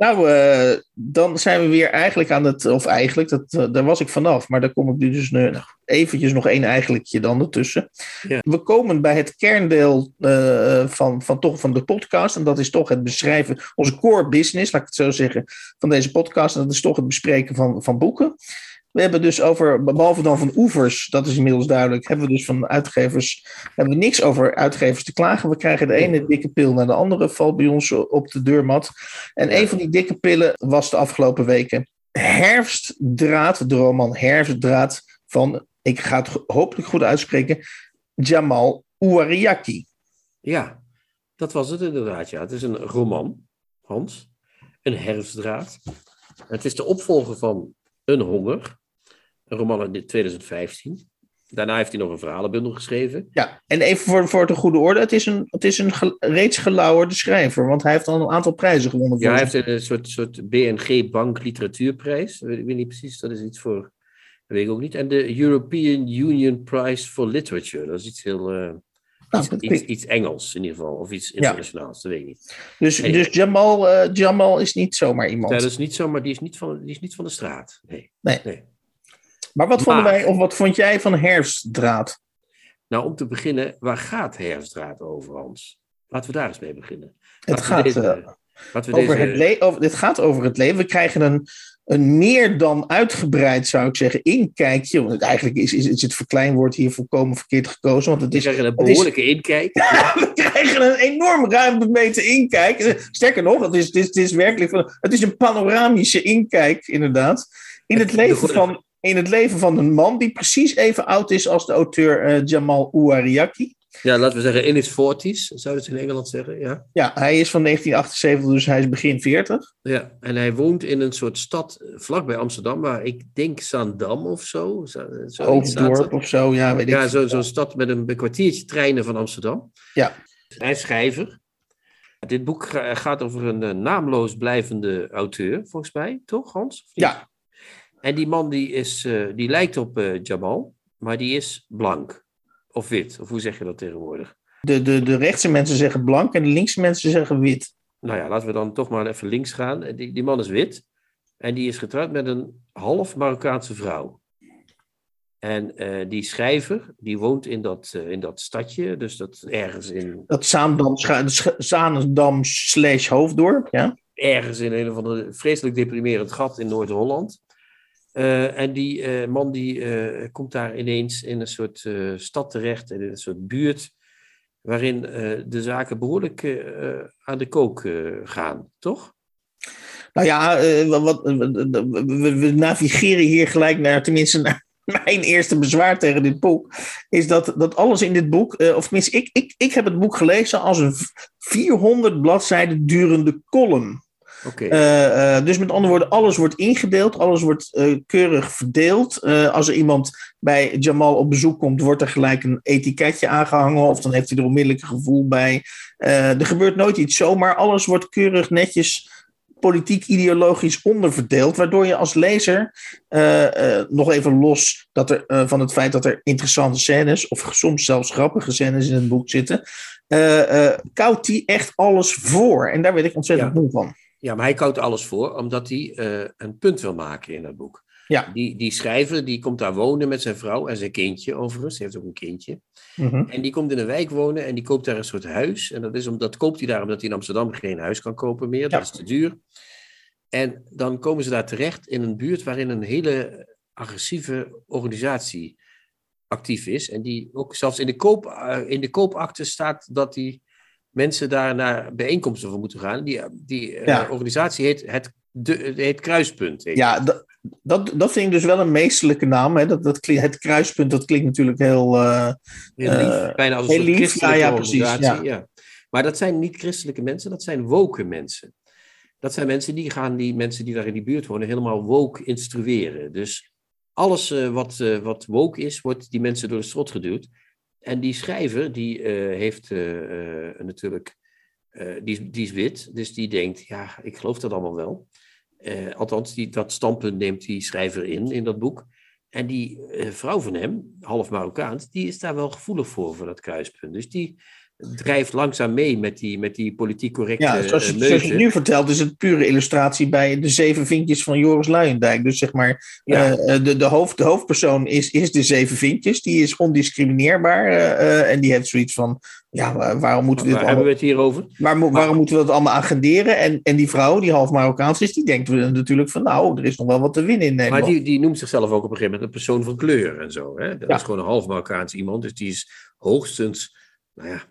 Nou, eh, dan zijn we weer eigenlijk aan het, of eigenlijk, dat, eh, daar was ik vanaf, maar daar kom ik nu dus nog eventjes nog één eigenlijkje dan ertussen. Ja. We komen bij het kerndeel eh, van, van, toch van de podcast, en dat is toch het beschrijven, onze core business, laat ik het zo zeggen, van deze podcast, en dat is toch het bespreken van, van boeken. We hebben dus over, behalve dan van oevers, dat is inmiddels duidelijk, hebben we dus van uitgevers, hebben we niks over uitgevers te klagen. We krijgen de ene dikke pil naar de andere, valt bij ons op de deurmat. En een van die dikke pillen was de afgelopen weken Herfstdraad, de roman Herfstdraad van, ik ga het hopelijk goed uitspreken, Jamal Ouariaki. Ja, dat was het inderdaad. Ja. Het is een roman, Hans. Een herfstdraad. Het is de opvolger van Een Honger. Een roman uit 2015. Daarna heeft hij nog een verhalenbundel geschreven. Ja, en even voor, voor de goede orde, het is een, het is een ge- reeds gelauwerde schrijver, want hij heeft al een aantal prijzen gewonnen. Ja, hij heeft een soort, soort BNG Bank Literatuurprijs. Ik weet, niet precies, dat is iets voor. Dat weet ik ook niet. En de European Union Prize for Literature. Dat is iets heel. eh, Nou, iets, Engels in ieder geval. Of iets internationaals, dat weet ik niet. Dus, dus Jamal, eh, Jamal is niet zomaar iemand. Ja, dat is niet zo, maar die is niet van, die is niet van de straat. Nee. Nee. nee. Maar wat vonden Maar- wij, of wat vond jij van herfstdraad? Nou, om te beginnen, waar gaat herfstdraad over, Hans? Laten we daar eens mee beginnen. Het Laten we gaat deze- eh, we over deze- het le- over, dit gaat over het leven. We krijgen een, een meer dan uitgebreid, zou ik zeggen, inkijkje. Want eigenlijk is, is, is het verkleinwoord hier volkomen verkeerd gekozen. Want het We is, krijgen een is- behoorlijke inkijk. we krijgen een enorm ruim bemeten inkijk. Sterker nog, het is, het is, het is werkelijk van, het is een panoramische inkijk, inderdaad. In het, leven van, in het leven van een man die precies even oud is als de auteur eh, Jamal Ouariaki. Ja, laten we zeggen in his 40s, zouden ze in Engeland zeggen. Ja. Ja, hij is van 1978, dus hij is begin 40. ja. En hij woont in een soort stad eh, vlakbij Amsterdam, waar ik denk Zaandam of zo. zo Hoofddorp of zo, ja, weet ik. Ja, zo- zo'n stad met een, kwartiertje treinen van Amsterdam. Ja. Hij is schrijver. Dit boek ga- gaat over een eh, naamloos blijvende auteur, volgens mij, toch Hans? Ja. En die man die, is, eh, die lijkt op eh, Jamal, maar die is blank. Of wit, of hoe zeg je dat tegenwoordig? De, de, de rechtse mensen zeggen blank en de linkse mensen zeggen wit. Nou ja, laten we dan toch maar even links gaan. Eh, Die, die man is wit en die is getrouwd met een half Marokkaanse vrouw. En die schrijver, die woont in dat, in dat stadje, dus dat ergens in, Dat Zaandam, Zaandam slash Hoofddorp, ja. ergens in een of ander vreselijk deprimerend gat in Noord-Holland. Eh, en die eh, man die eh, komt daar ineens in een soort stad terecht, in een soort buurt, waarin de zaken behoorlijk eh, eh, aan de kook gaan, toch? Nou ja, wat, we, navigeren hier gelijk naar, tenminste naar mijn eerste bezwaar tegen dit boek, is dat, dat alles in dit boek, of tenminste, ik, ik, ik heb het boek gelezen als een v- 400 bladzijden durende column. Oké. Eh, eh, dus met andere woorden, alles wordt ingedeeld, alles wordt eh, keurig verdeeld. Als er iemand bij Jamal op bezoek komt, wordt er gelijk een etiketje aangehangen, of dan heeft hij er onmiddellijk een gevoel bij. Er gebeurt nooit iets zomaar, alles wordt keurig netjes politiek ideologisch onderverdeeld, waardoor je als lezer, nog even los dat er, van het feit dat er interessante scènes, of soms zelfs grappige scènes in het boek zitten, koudt hij echt alles voor. En daar werd ik ontzettend Ja. moe van. Ja, maar hij koudt alles voor, omdat hij eh, een punt wil maken in dat boek. Ja. Die, die schrijver die komt daar wonen met zijn vrouw en zijn kindje, overigens. Hij heeft ook een kindje. Mhm. En die komt in een wijk wonen en die koopt daar een soort huis. En dat, is omdat, koopt hij daar omdat hij in Amsterdam geen huis kan kopen meer. Dat is te duur. En dan komen ze daar terecht in een buurt waarin een hele agressieve organisatie actief is. En die ook zelfs in de, koop, eh, in de koopakte staat dat die mensen daar naar bijeenkomsten voor moeten gaan. Die, die eh, organisatie heet het, de, heet Kruispunt. heet Ja, d- dat, dat vind ik dus wel een meestelijke naam. Hè? Dat, dat, klinkt- het kruispunt, dat klinkt natuurlijk heel... eh, Heel lief, Eh, bijna als een heel lief, ja, ja, precies, ja. ja. Maar dat zijn niet christelijke mensen, dat zijn woke mensen. Dat zijn mensen die gaan die mensen die daar in die buurt wonen helemaal woke instrueren. Dus alles wat, wat woke is, wordt die mensen door de strot geduwd. En die schrijver, die eh, heeft eh, eh, natuurlijk, die, die is wit, dus die denkt, ja, ik geloof dat allemaal wel. Althans, die, dat standpunt neemt die schrijver in, in dat boek. En die vrouw van hem, half Marokkaans, die is daar wel gevoelig voor, voor dat kruispunt. Dus die drijft langzaam mee met die, met die politiek correcte ja, zoals, eh, je- zoals je het nu vertelt, is het pure illustratie bij de zeven vinkjes van Joris Luijendijk. Dus zeg maar, Ja. eh, de, de, hoofd, de hoofdpersoon is, is de zeven vinkjes. Die is ondiscrimineerbaar. eh, eh, en die heeft zoiets van, ja, waar- waarom moeten we dit Waar hebben allemaal... we het hier over? Waar, mo- Maar- waarom moeten we dat allemaal agenderen? En, en die vrouw, die half Marokkaans is, die denkt natuurlijk van... nou, er is nog wel wat te winnen in Nederland. Maar die, die noemt zichzelf ook op een gegeven moment een persoon van kleur en zo. Hè? Dat Ja. is gewoon een half Marokkaans iemand, dus die is hoogstens, nou ja,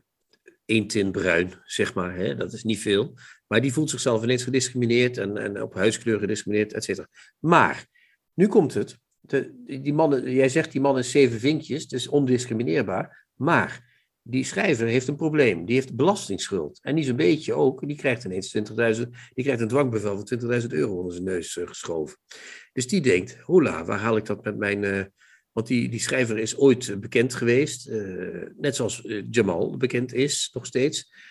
één tint bruin, zeg maar. Hè? Dat is niet veel. Maar die voelt zichzelf ineens gediscrimineerd en, en op huiskleur gediscrimineerd, et cetera. Maar, nu komt het. De, die mannen, jij zegt die man is zeven vinkjes, dus ondiscrimineerbaar. Maar die schrijver heeft een probleem. Die heeft belastingsschuld. En niet zo'n beetje ook. Die krijgt ineens 20.000, die krijgt een dwangbevel van 20.000 euro onder zijn neus eh, geschoven. Dus die denkt, hola, waar haal ik dat met mijn... want die, die schrijver is ooit eh, bekend geweest, eh, net zoals eh, Jamal bekend is, nog steeds.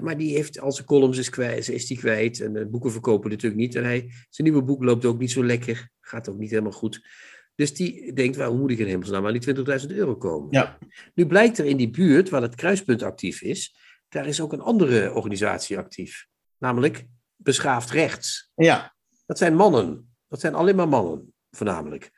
Maar die heeft al zijn columns is kwijt, is die kwijt en boeken verkopen natuurlijk niet. En hij, zijn nieuwe boek loopt ook niet zo lekker, gaat ook niet helemaal goed. Dus die denkt, waar, hoe moet ik in hemelsnaam aan die 20.000 euro komen? Ja. Nu blijkt er in die buurt, waar het kruispunt actief is, daar is ook een andere organisatie actief. Namelijk Beschaafd Rechts. Ja, Dat zijn mannen. Dat zijn alleen maar mannen, voornamelijk.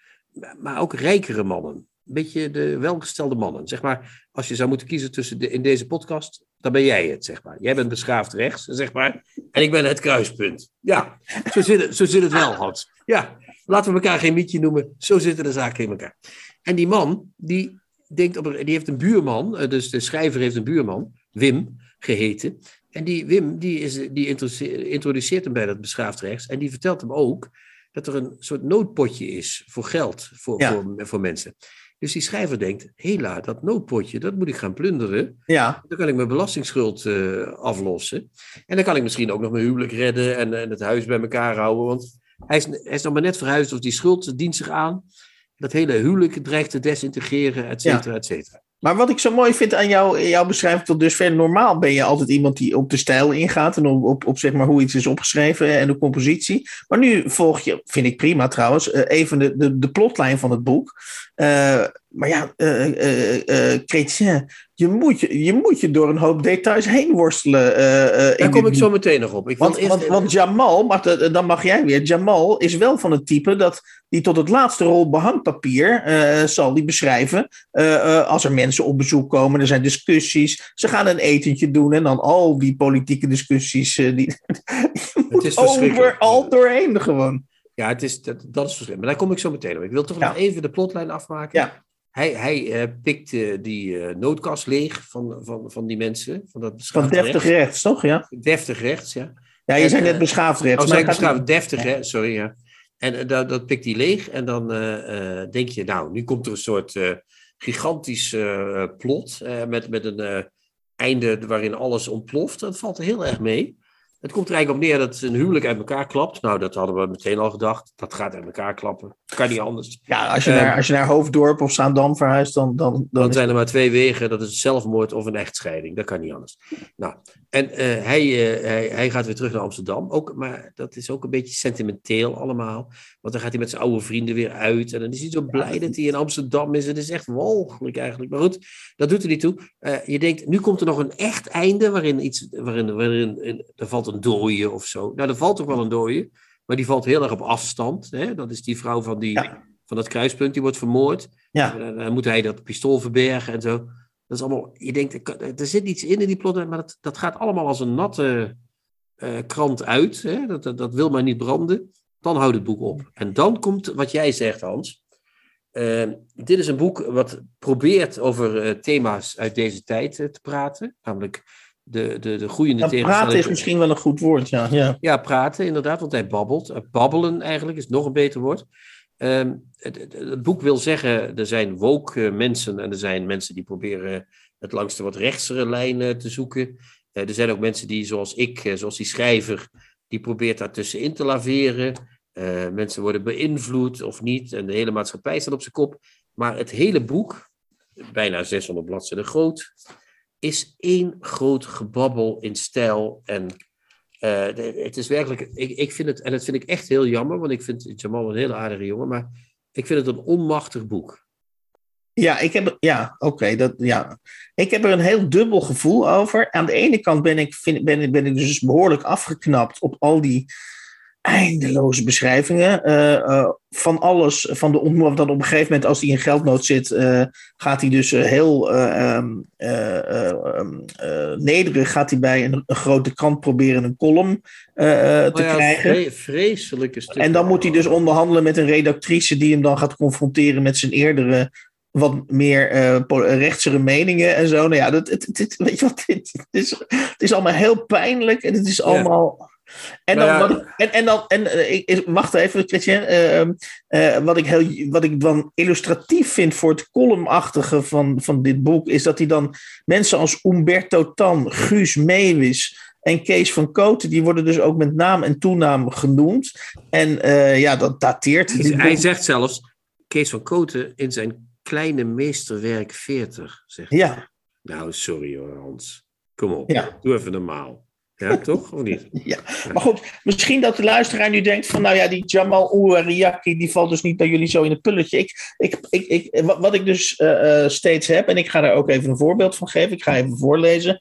Maar- ook rijkere mannen. Een beetje de welgestelde mannen. Zeg maar, als je zou moeten kiezen tussen de, in deze podcast, dan ben jij het, zeg maar. Jij bent beschaafd rechts, zeg maar. En ik ben het kruispunt. Ja, zo zit het, zo zit het wel, Hans. Ja, laten we elkaar geen mietje noemen. Zo zitten de zaken in elkaar. En die man, die, denkt op, die heeft een buurman. eh, Dus de schrijver heeft een buurman, Wim, geheten. En die Wim, die, is, die introduce- introduceert hem bij dat beschaafd rechts. En die vertelt hem ook dat er een soort noodpotje is voor geld voor, Ja. voor, voor mensen. Dus die schrijver denkt, hela, dat noodpotje, dat moet ik gaan plunderen. ja, Dan kan ik mijn belastingsschuld eh, aflossen. En dan kan ik misschien ook nog mijn huwelijk redden en, en het huis bij elkaar houden. Want hij is, hij is nog maar net verhuisd, of die schuld dient zich aan. Dat hele huwelijk dreigt te desintegreren, et cetera, et cetera. Maar wat ik zo mooi vind aan jou, jouw beschrijving tot dusver, normaal ben je altijd iemand die op de stijl ingaat en op, op, zeg maar hoe iets is opgeschreven en de compositie. Maar nu volg je, vind ik prima trouwens, eh, even de, de, de plotlijn van het boek. Eh, maar ja, eh, Chrétien, je moet je, je moet je door een hoop details heen worstelen. Daar kom ik zo meteen nog op. Ik want, eerst want, Jamal, maar dan mag jij weer. Jamal is wel van het type dat die tot het laatste rol behangpapier eh, zal die beschrijven. als er mensen op bezoek komen, er zijn discussies. Ze gaan een etentje doen en dan al die politieke discussies. die, je moet is verschrikkelijk. over al doorheen gewoon. Ja, het is, dat, dat is verschrikkelijk. Maar daar kom ik zo meteen op. Ik wil toch Ja. nog even de plotlijn afmaken. Ja. Hij, hij eh, pikt die eh, noodkast leeg van, van, van die mensen. Van dat Van beschaafd deftig rechts. rechts, toch? Ja, Deftig rechts, ja. ja je En, zei net eh, beschaafd rechts. Oh, maar het gaat- beschaafd deftig, hè? Sorry, ja. En dat, dat pikt hij leeg. En dan denk je, nou, nu komt er een soort gigantisch plot. met, met een einde waarin alles ontploft. Dat valt heel erg mee. Het komt er eigenlijk op neer dat een huwelijk uit elkaar klapt. Nou, dat hadden we meteen al gedacht. Dat gaat uit elkaar klappen. Kan niet anders. Ja, als je, naar, als je naar Hoofddorp of Zaandam verhuist, dan... dan, dan zijn er maar twee wegen. Dat is zelfmoord of een echtscheiding. Dat kan niet anders. Nou, en eh, hij, eh, hij, hij gaat weer terug naar Amsterdam. Ook, maar dat is ook een beetje sentimenteel allemaal. Want dan gaat hij met zijn oude vrienden weer uit. En dan is hij zo blij dat hij in Amsterdam is. Het is echt walgelijk eigenlijk. Maar goed, dat doet er niet toe. Eh, je denkt, nu komt er nog een echt einde. Waarin, iets, waarin, waarin in- er valt een dooie of zo. Nou, er valt ook wel een dooie. Maar die valt heel erg op afstand. Hè? Dat is die vrouw van, die, Ja. van dat kruispunt. Die wordt vermoord. ja, Dan, dan moet hij dat pistool verbergen en zo. Dat is allemaal, je denkt, er zit iets in in die plot, maar dat, dat gaat allemaal als een natte eh, krant uit. Hè? Dat, dat, dat wil maar niet branden. Dan houdt het boek op. En dan komt wat jij zegt, Hans. Eh, dit is een boek wat probeert over eh, thema's uit deze tijd eh, te praten. Namelijk de, de, de groeiende Ja, tegenstelling. praten is misschien wel een goed woord, ja. ja. Ja, praten inderdaad, want hij babbelt. Eh, Babbelen eigenlijk is nog een beter woord. Ehm, het, het, het boek wil zeggen, er zijn woke eh, mensen en er zijn mensen die proberen het langs de wat rechtsere lijnen te zoeken. Eh, er zijn ook mensen die, zoals ik, zoals die schrijver, die probeert daartussenin te laveren. Mensen worden beïnvloed of niet en de hele maatschappij staat op zijn kop. Maar het hele boek, bijna 600 bladzijden groot, is één groot gebabbel in stijl en eh, het is werkelijk, ik, ik vind het, en dat vind ik echt heel jammer, want ik vind Jamal een hele aardige jongen, maar ik vind het een onmachtig boek. Ja, ik heb, ja, oké, dat, ja. Ik heb er een heel dubbel gevoel over. Aan de ene kant ben ik, vind, ben, ben ik dus behoorlijk afgeknapt op al die eindeloze beschrijvingen eh, eh, van alles. Van de ontmoeting dat op een gegeven moment, als hij in geldnood zit, eh, gaat hij dus heel eh, nederig gaat hij bij een, een grote krant proberen een column te Oh ja, krijgen. vre- vreselijke stukken. En dan moet hij dus onderhandelen met een redactrice die hem dan gaat confronteren met zijn eerdere, wat meer po- rechtsere meningen en zo. Nou ja, dat, het, weet je wat, het, het is, het is allemaal heel pijnlijk en het is allemaal. En dan, Nou ja. ik- en, en dan, en eh, ik, wacht even, Christian. eh, eh, wat, ik heel, wat ik dan illustratief vind voor het columnachtige van, van dit boek, is dat hij dan mensen als Umberto Tan, Guus Meeuwis en Kees van Koten, die worden dus ook met naam en toenaam genoemd. En ja, dat dateert. Hij- dit Hij zegt zelfs, Kees van Koten in zijn kleine meesterwerk 40. Zegt. hij. Ja, Nou, sorry hoor, Hans. Kom op, Ja. doe even normaal. Ja, toch? Of niet? ja. Maar goed, misschien dat de luisteraar nu denkt van, nou ja, die Jamal Ouariaki, die valt dus niet bij jullie zo in het pulletje. Ik, ik, ik, ik, wat, wat ik dus eh, eh, steeds heb, en ik ga daar ook even een voorbeeld van geven, ik ga even voorlezen,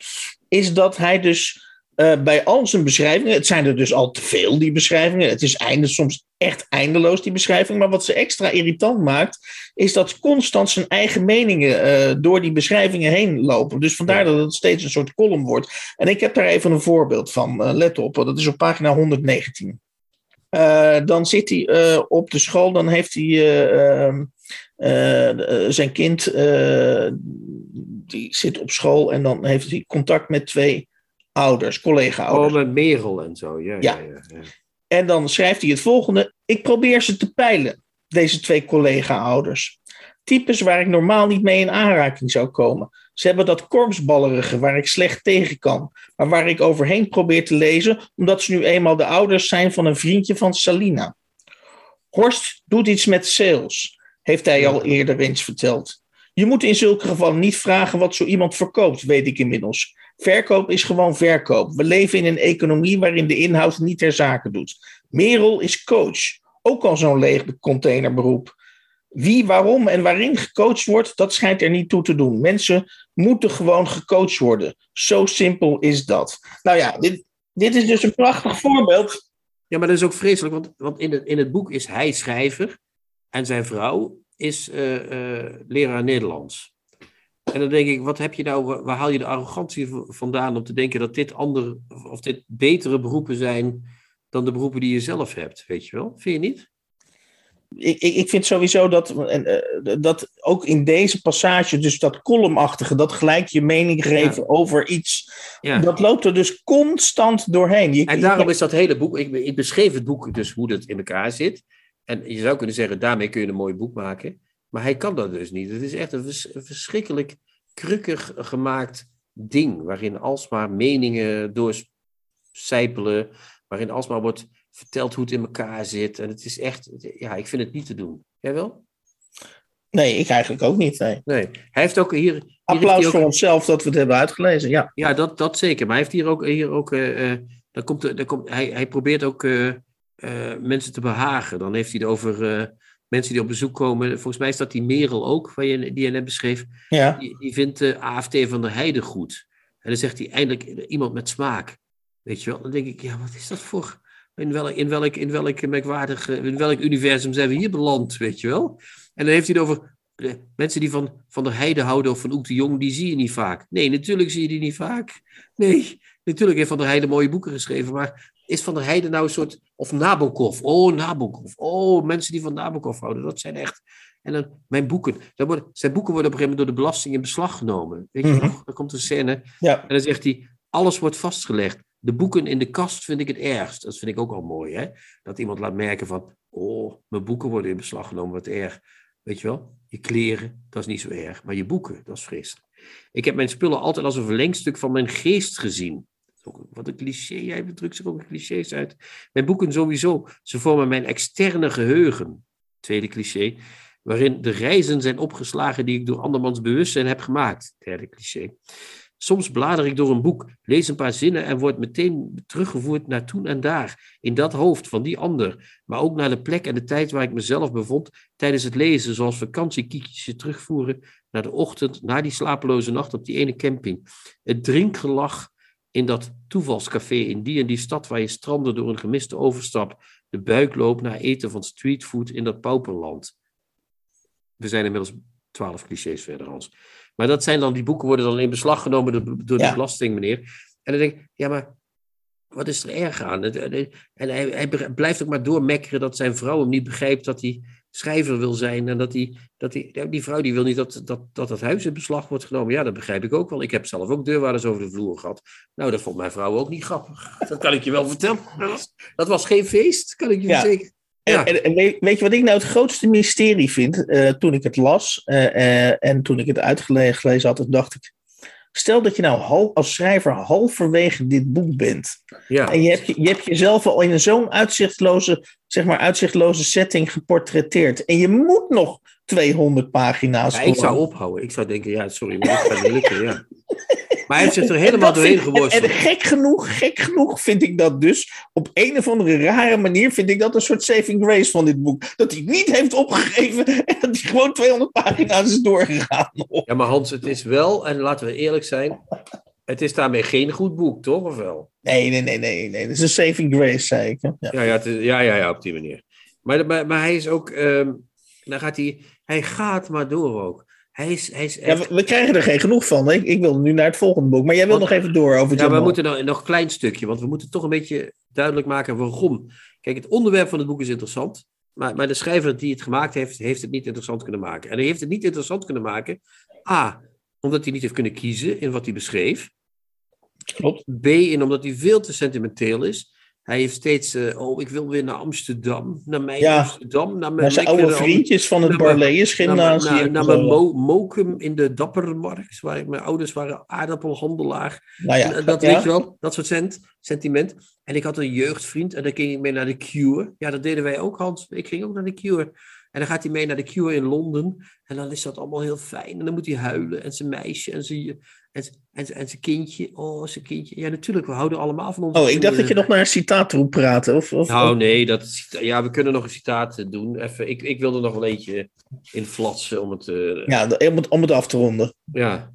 is dat hij dus eh, bij al zijn beschrijvingen, het zijn er dus al te veel, die beschrijvingen, het is einde, soms echt eindeloos, die beschrijving, maar wat ze extra irritant maakt, is dat constant zijn eigen meningen eh, door die beschrijvingen heen lopen. Dus vandaar dat het steeds een soort column wordt. En ik heb daar even een voorbeeld van. Eh, let op, dat is op pagina 119. Eh, dan zit hij op de school, dan heeft hij eh, ehm, eh, eh, zijn kind, die zit op school en dan heeft hij contact met twee ouders, Oh, collega-ouders. met Merel en zo. Ja, ja. Ja. ja, ja. En dan schrijft hij het volgende. Ik probeer ze te peilen, deze twee collega-ouders. Types waar ik normaal niet mee in aanraking zou komen. Ze hebben dat korpsballerige waar ik slecht tegen kan, maar waar ik overheen probeer te lezen, omdat ze nu eenmaal de ouders zijn van een vriendje van Salina. Horst doet iets met sales, heeft hij al eerder eens verteld. Je moet in zulke gevallen niet vragen wat zo iemand verkoopt, weet ik inmiddels. Verkoop is gewoon verkoop. We leven in een economie waarin de inhoud niet ter zake doet. Merel is coach, ook al zo'n leeg containerberoep. Wie, waarom en waarin gecoacht wordt, dat schijnt er niet toe te doen. Mensen moeten gewoon gecoacht worden. Zo simpel is dat. Nou ja, dit, dit is dus een prachtig voorbeeld. Ja, maar dat is ook vreselijk, want, want in, het, in het boek is hij schrijver en zijn vrouw is eh, eh, leraar Nederlands. En dan denk ik, wat heb je nou, waar, haal je de arrogantie vandaan om te denken dat dit andere, of dit betere beroepen zijn dan de beroepen die je zelf hebt, weet je wel? Vind je niet? Ik, ik, ik vind sowieso dat, en, eh, dat ook in deze passage, dus dat columnachtige, dat gelijk je mening geven over iets, Ja. dat loopt er dus constant doorheen. Je, En daarom is dat hele boek, ik, ik beschreef het boek dus hoe het in elkaar zit. En je zou kunnen zeggen, daarmee kun je een mooi boek maken. Maar hij kan dat dus niet. Het is echt een, vers- een verschrikkelijk krukkig gemaakt ding. Waarin alsmaar meningen doorcijpelen. Waarin alsmaar wordt verteld hoe het in elkaar zit. En het is echt, ja, ik vind het niet te doen. Jij wel? Nee, ik eigenlijk ook niet. Nee. Nee. Hij heeft ook hier... Applaus ook- voor onszelf dat we het hebben uitgelezen. Ja. Ja, dat, dat zeker. Maar hij heeft hier ook. Hier ook eh, eh, dan komt, dan komt, hij, hij probeert ook eh, mensen te behagen. Dan heeft hij het over mensen die op bezoek komen. Volgens mij is dat die Merel ook, waar je, die je net beschreef. ja. Die, die vindt de AFT van der Heide goed. En dan zegt hij eindelijk iemand met smaak. Weet je wel? Dan denk ik, ja, wat is dat voor. In welk, in welk, in welk merkwaardig. eh, In welk universum zijn we hier beland? Weet je wel? En dan heeft hij het over. de mensen die van, van der Heide houden of van Oek de Jong, die zie je niet vaak. Nee, natuurlijk zie je die niet vaak. Nee, natuurlijk heeft Van der Heide mooie boeken geschreven, maar is Van der Heide nou een soort, of Nabokov, oh Nabokov, oh mensen die van Nabokov houden, dat zijn echt, en dan mijn boeken, dan worden, zijn boeken worden op een gegeven moment door de belasting in beslag genomen. Weet je Mhm. nog? Dan komt een scène ja. en dan zegt hij, Alles wordt vastgelegd. De boeken in de kast vind ik het ergst. Dat vind ik ook al mooi, hè? Dat iemand laat merken van, oh, mijn boeken worden in beslag genomen, wat erg. Weet je wel? Je kleren, dat is niet zo erg. Maar je boeken, dat is vreselijk. Ik heb mijn spullen altijd als een verlengstuk van mijn geest gezien. Wat een cliché, jij drukt zich ook clichés uit. Mijn boeken sowieso, ze vormen mijn externe geheugen. Tweede cliché, waarin de reizen zijn opgeslagen die ik door andermans bewustzijn heb gemaakt. Derde cliché. Soms blader ik door een boek, lees een paar zinnen en word meteen teruggevoerd naar toen en daar, in dat hoofd van die ander, maar ook naar de plek en de tijd waar ik mezelf bevond tijdens het lezen, zoals vakantiekiekjes je terugvoeren naar de ochtend, na die slapeloze nacht op die ene camping. Het drinkgelach in dat toevalscafé in die en die stad waar je strandde door een gemiste overstap, de buikloop naar eten van streetfood in dat pauperland. We zijn inmiddels twaalf clichés verder, Hans. Maar dat zijn dan, die boeken worden dan in beslag genomen door, door de belasting, meneer. En dan denk ik, ja, maar wat is er erg aan? En hij, hij blijft ook maar doormekkeren dat zijn vrouw hem niet begrijpt dat hij schrijver wil zijn. En dat, hij, dat hij, die vrouw die wil niet dat, dat, dat het huis in beslag wordt genomen. Ja, dat begrijp ik ook wel. Ik heb zelf ook deurwaarders over de vloer gehad. Nou, dat vond mijn vrouw ook niet grappig. Dat kan ik je wel vertellen. Dat was, dat was geen feest, kan ik je ja. verzekeren. Ja. En, en, weet je wat ik nou het grootste mysterie vind? Uh, toen ik het las uh, uh, en toen ik het uitgelezen had, dacht ik. Stel dat je nou als schrijver halverwege dit boek bent. Ja. En je hebt, je, hebt jezelf al in zo'n uitzichtloze, zeg maar, uitzichtloze setting geportretteerd. En je moet nog 200 pagina's. Ja, ik zou ophouden. Ik zou denken, ja, sorry, maar dat gaat niet lukken. Ja. Maar hij heeft zich er helemaal doorheen geworsteld. En, en, gek genoeg, gek genoeg vind ik dat dus. Op een of andere rare manier vind ik dat een soort saving grace van dit boek. Dat hij niet heeft opgegeven en dat hij gewoon 200 pagina's is doorgegaan. Ja, maar Hans, het is wel, en laten we eerlijk zijn, het is daarmee geen goed boek, toch? Of wel? Nee, nee, nee, nee. nee. Het is een saving grace, zei ik. Ja, ja, ja, ja, ja, ja, op die manier. Maar, maar, maar hij is ook, um, dan gaat hij, hij gaat maar door ook. Hij is, hij is echt... ja, we, krijgen er geen genoeg van. Ik, ik wil nu naar het volgende boek. Maar jij wil nog even door over Ja, we moeten nog, nog een klein stukje. Want we moeten toch een beetje duidelijk maken waarom. Kijk, het onderwerp van het boek is interessant. Maar, maar de schrijver die het gemaakt heeft, heeft het niet interessant kunnen maken. En hij heeft het niet interessant kunnen maken. A, omdat hij niet heeft kunnen kiezen in wat hij beschreef. Klopt. B, in omdat hij veel te sentimenteel is. Hij heeft steeds, uh, oh, ik wil weer naar Amsterdam, naar mijn ja, Amsterdam. Naar, mijn zijn oude vriendjes van het Barlees gymnasium. Naar, naar, mijn mo Mokum in de Dappermarkt, waar mijn ouders waren aardappelhandelaar. Nou ja, dat ja. weet je wel, dat soort sentiment. En ik had een jeugdvriend en dan ging ik mee naar de Cure. Ja, dat deden wij ook, Hans. Ik ging ook naar de Cure. En dan gaat hij mee naar de Cure in Londen. En dan is dat allemaal heel fijn. En dan moet hij huilen. En zijn meisje en zijn, en, en, en zijn kindje. Oh, zijn kindje. Ja, natuurlijk. We houden allemaal van ons. Oh, ik dacht dat je nog naar een citaat toe praten. Of, of, nou, nee. Dat, ja, we kunnen nog een citaat doen. Even, ik, ik wil er nog een eentje in flatsen om het... Uh, ja, om het, om het af te ronden. Ja.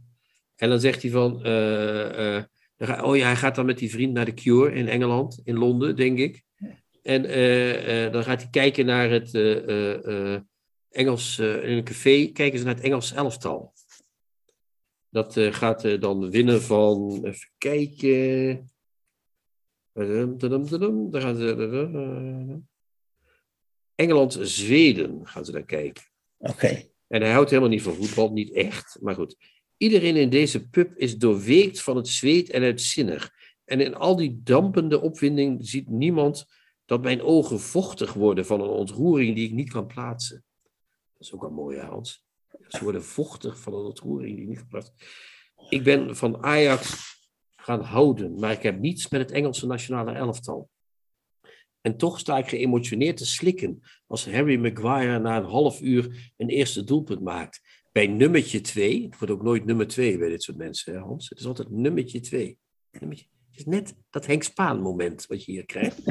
En dan zegt hij van... Uh, uh, oh ja, hij gaat dan met die vriend naar de Cure in Engeland. In Londen, denk ik. En dan gaat hij kijken naar het Engels, in een café, kijken ze naar het Engels elftal. Dat gaat dan winnen van, even kijken. Daar gaan ze. Engeland-Zweden gaan ze daar kijken. Oké. En hij houdt helemaal niet van voetbal, niet echt. Maar goed. Iedereen in deze pub is doorweekt van het zweet en uitzinnig. En in al die dampende opwinding ziet niemand dat mijn ogen vochtig worden van een ontroering die ik niet kan plaatsen. Dat is ook een mooie, Hans. Ze worden vochtig van een ontroering die niet plaatsen. Ik ben van Ajax gaan houden, maar ik heb niets met het Engelse nationale elftal. En toch sta ik geëmotioneerd te slikken als Harry Maguire na een half uur een eerste doelpunt maakt. Bij nummertje 2, het wordt ook nooit nummer 2 bij dit soort mensen, hè Hans. Het is altijd nummertje 2. Het is net dat Henk Spaan moment wat je hier krijgt.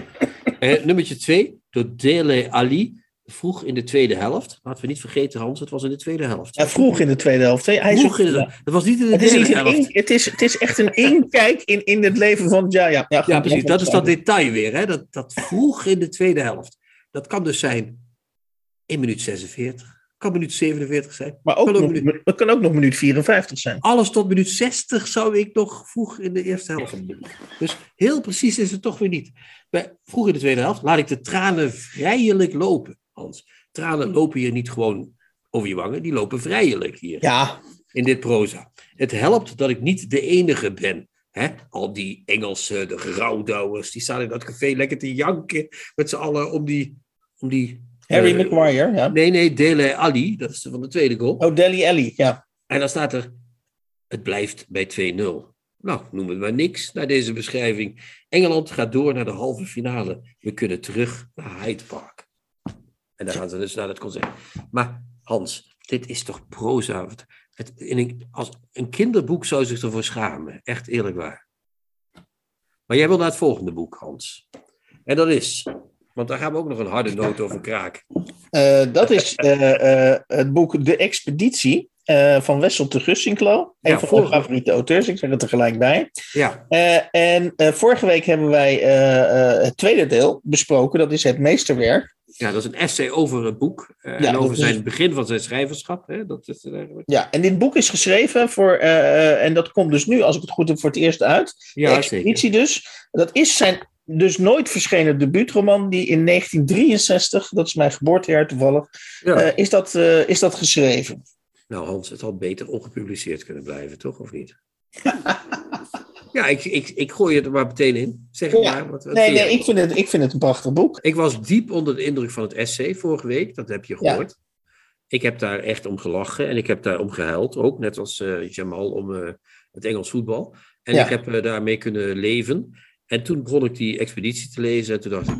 Uh, nummertje twee, door Dele Ali. Vroeg in de tweede helft. Laten we niet vergeten, Hans, het was in de tweede helft. Ja, vroeg in de tweede helft. Hij vroeg in de, het was niet in de het derde helft. het, is, het is echt een inkijk in, in het leven van ja, ja, ja, ja precies. Dat is dat detail weer. Hè? Dat, dat vroeg in de tweede helft. Dat kan dus zijn in minuut 46 kan minuut 47 zijn. Maar ook, kan ook nog, minuut... het kan ook nog minuut 54 zijn. Alles tot minuut 60 zou ik nog vroeg in de eerste helft hebben. Dus heel precies is het toch weer niet. Bij, vroeg in de tweede helft laat ik de tranen vrijelijk lopen, Hans. Tranen lopen hier niet gewoon over je wangen, die lopen vrijelijk hier. Ja. In dit proza. Het helpt dat ik niet de enige ben. Hè? Al die Engelse, de rouwdouwers, die staan in dat café lekker te janken met z'n allen om die... Om die Harry Maguire, ja. Nee, nee, Dele Ali, dat is van de tweede goal. Oh, Deli Alli, ja. En dan staat er, het blijft bij 2-0. Nou, noem het maar niks naar deze beschrijving. Engeland gaat door naar de halve finale. We kunnen terug naar Hyde Park. En dan gaan ze dus naar het concert. Maar Hans, dit is toch proza? Het, in een, als, een kinderboek zou zich ervoor schamen. Echt eerlijk waar. Maar jij wil naar het volgende boek, Hans. En dat is, want daar gaan we ook nog een harde noot over kraken. Eh, dat is eh, eh, het boek De Expeditie eh, van Wessel te Gussinklo. Ja, een van vorige- mijn favoriete auteurs, ik zeg het er gelijk bij. Ja, Eh, en eh, vorige week hebben wij het tweede deel besproken, dat is het meesterwerk. ja, dat is een essay over het boek. Ja, en over is- zijn begin van zijn schrijverschap. Hè? Dat is het eigenlijk. Ja, en dit boek is geschreven voor, en dat komt dus nu, als ik het goed heb, voor het eerst uit. De Ja, zeker. Expeditie dus. Dat is zijn dus nooit verschenen debuutroman, die in 1963, dat is mijn geboortejaar toevallig, Ja. is, dat, is dat geschreven. Nou, Hans, het had beter ongepubliceerd kunnen blijven, toch? Of niet? ja, ik, ik, ik gooi het er maar meteen in. Zeg Ja. maar. Wat, wat Nee, nee, ik vind, het, ik vind het een prachtig boek. Ik was diep onder de indruk van het essay vorige week. Dat heb je Ja. gehoord. Ik heb daar echt om gelachen en ik heb daar om gehuild. Ook net als eh, Jamal om eh, het Engels voetbal. En Ja. ik heb eh, daarmee kunnen leven. En toen begon ik die expeditie te lezen. En toen dacht ik,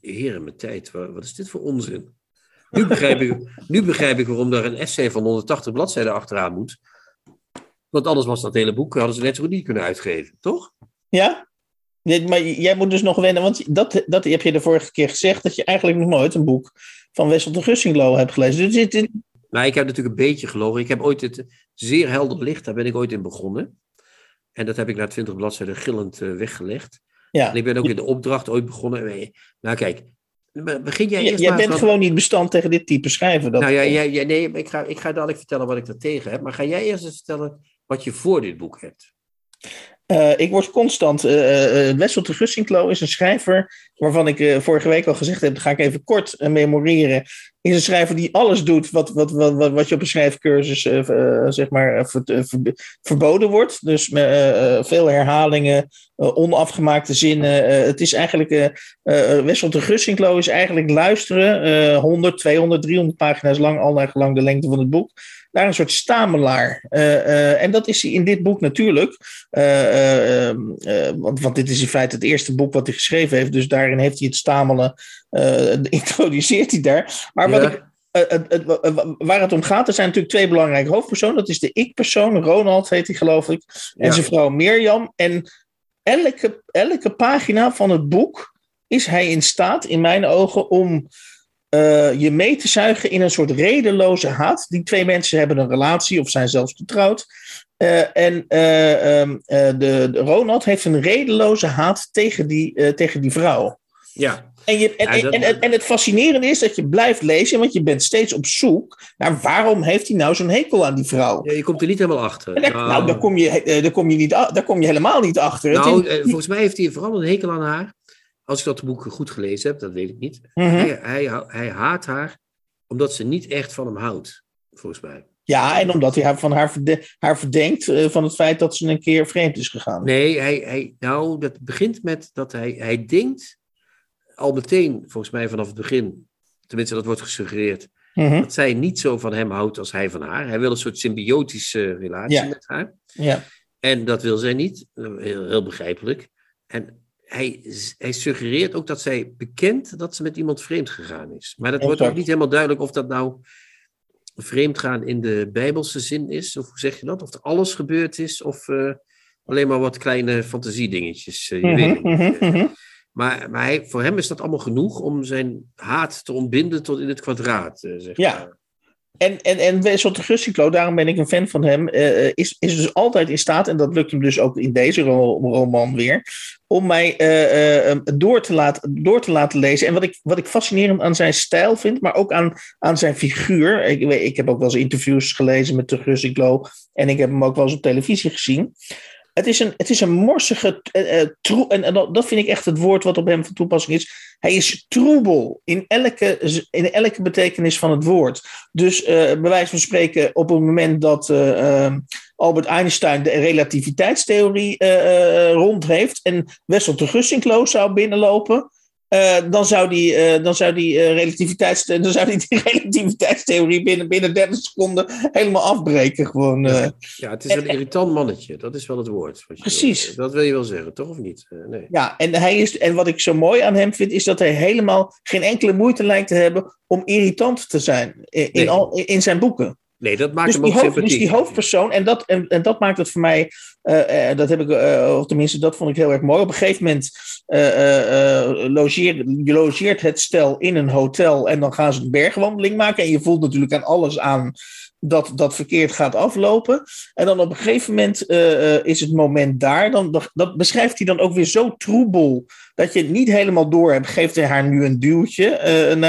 heren mijn tijd, wa- wat is dit voor onzin? Nu begrijp, ik, nu begrijp ik waarom daar een essay van 180 bladzijden achteraan moet. Want anders was dat hele boek, hadden ze net zo goed niet kunnen uitgeven, toch? Ja? Nee, maar jij moet dus nog wennen, want dat, dat heb je de vorige keer gezegd, dat je eigenlijk nog nooit een boek van Wessel de Gussinglo hebt gelezen. Dus dit, Maar ik heb natuurlijk een beetje gelogen. Ik heb ooit het zeer helder licht, daar ben ik ooit in begonnen. En dat heb ik na 20 bladzijden gillend eh, weggelegd. ja. En ik ben ook in de opdracht ooit begonnen. Eh, Nou kijk, begin jij Jij, eerst jij maar bent van- gewoon niet bestand tegen dit type schrijven. Dat, Nou ja, jij, jij- nee, ik ga, ik ga dadelijk vertellen wat ik er tegen heb. Maar ga jij eerst eens vertellen wat je voor dit boek hebt? Eh, ik word constant. eh eh, Wessel de Gussinklo is een schrijver. waarvan ik vorige week al gezegd heb. ga ik even kort memoreren. Is een schrijver die alles doet. wat, wat, wat, wat, je op een schrijfcursus. zeg maar. ver- ver- verboden wordt. Dus veel herhalingen. onafgemaakte zinnen. het is eigenlijk. Wessel de Gussinklo is eigenlijk luisteren. eh 100, 200, 300 pagina's lang. al naar gelang de lengte van het boek. Naar een soort stamelaar. Eh, eh, en dat is hij in dit boek natuurlijk. Eh, eh, ehm, eh, want, want dit is in feite het eerste boek wat hij geschreven heeft. Dus daarin heeft hij het stamelen. introduceert hij daar. Maar wat Ja. ik, waar het om gaat, er zijn natuurlijk twee belangrijke hoofdpersonen. Dat is de ik-persoon, Ronald heet hij geloof ik. En Ja. zijn vrouw Mirjam. En elke, elke pagina van het boek is hij in staat, in mijn ogen, om eh, je mee te zuigen in een soort redeloze haat. Die twee mensen hebben een relatie of zijn zelfs getrouwd. Eh, en eh, ehm, eh, de, de Ronald heeft een redeloze haat tegen die, tegen die vrouw. Ja, En, je, en, Ja, dat- en, en, het fascinerende is dat je blijft lezen, want je bent steeds op zoek naar waarom heeft hij nou zo'n hekel aan die vrouw. Ja, je komt er niet helemaal achter. Daar, nou, daar, kom je, daar, kom je niet, daar kom je helemaal niet achter. Nou, is- volgens mij heeft hij vooral een hekel aan haar. Als ik dat boek goed gelezen heb, dat weet ik niet. Mhm. Hij, hij, hij haat haar omdat ze niet echt van hem houdt, volgens mij. Ja, en omdat hij haar van haar, verde- haar verdenkt eh, van het feit dat ze een keer vreemd is gegaan. Nee, hij, hij, nou, dat begint met dat hij, hij denkt al meteen, volgens mij vanaf het begin, tenminste dat wordt gesuggereerd, Mhm. dat zij niet zo van hem houdt als hij van haar. Hij wil een soort symbiotische relatie Ja. met haar. Ja. En dat wil zij niet. Heel, heel begrijpelijk. En hij, hij suggereert ook dat zij bekent dat ze met iemand vreemd gegaan is. Maar dat wordt ook niet helemaal duidelijk of dat nou vreemd gaan in de bijbelse zin is. Of hoe zeg je dat? Of er alles gebeurd is. Of eh, alleen maar wat kleine fantasiedingetjes. eh, je weet Mhm, niet. mhm, mhm. Maar, maar hij, voor hem is dat allemaal genoeg om zijn haat te ontbinden tot in het kwadraat. zeg Ja. maar. En, en, en Wessel de daarom ben ik een fan van hem, eh, is, is dus altijd in staat, en dat lukt hem dus ook in deze ro- roman weer, om mij eh, eh, door, te laten, door te laten lezen. En wat ik, wat ik fascinerend aan zijn stijl vind, maar ook aan, aan zijn figuur. Ik, ik heb ook wel eens interviews gelezen met de Gussinklo en ik heb hem ook wel eens op televisie gezien. Het is een, het is een morsige uh, troe, en, dat, vind ik echt het woord wat op hem van toepassing is. Hij is troebel in elke, in elke betekenis van het woord. Dus uh, bij wijze van spreken, op het moment dat uh, Albert Einstein de relativiteitstheorie rond heeft en Wessel de Gussinklo zou binnenlopen, uh, dan zou die, uh, dan zou die, uh, relativiteits, dan zou die, die relativiteitstheorie binnen, binnen 30 seconden helemaal afbreken. Gewoon, ja, ja, het is een irritant mannetje, dat is wel het woord. precies. Wil, dat wil je wel zeggen, toch of niet? nee. Ja, en, hij is, en wat ik zo mooi aan hem vind, is dat hij helemaal geen enkele moeite lijkt te hebben om irritant te zijn in, nee. al, in zijn boeken. Nee, dat maakt dus hem ook hoofd, sympathiek. Dus die hoofdpersoon, en dat, en, en dat maakt het voor mij, uh, uh, dat heb ik, uh, of tenminste, dat vond ik heel erg mooi. Op een gegeven moment logeer, je logeert het stel in een hotel en dan gaan ze een bergwandeling maken. En je voelt natuurlijk aan alles aan dat dat verkeerd gaat aflopen. En dan op een gegeven moment is het moment daar, dan, dat beschrijft hij dan ook weer zo troebel dat je het niet helemaal door hebt. Geeft hij haar nu een duwtje? Uh,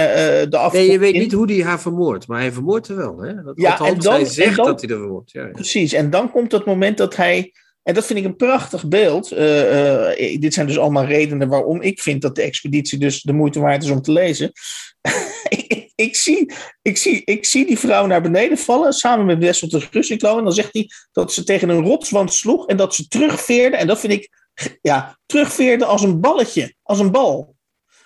de nee, je weet niet hoe hij haar vermoordt, maar hij vermoordt er wel. Hè? Dat, ja, en dan, hij zegt dan, dat hij er vermoordt. Ja, ja. Precies, en dan komt het moment dat hij. En dat vind ik een prachtig beeld. Uh, uh, dit zijn dus allemaal redenen waarom ik vind dat de expeditie dus de moeite waard is om te lezen. Ik, zie, ik, zie, ik zie die vrouw naar beneden vallen samen met Wessel de Gussinklo. En dan zegt hij dat ze tegen een rotswand sloeg en dat ze terugveerde. En dat vind ik ja, terugveerde als een balletje, als een bal.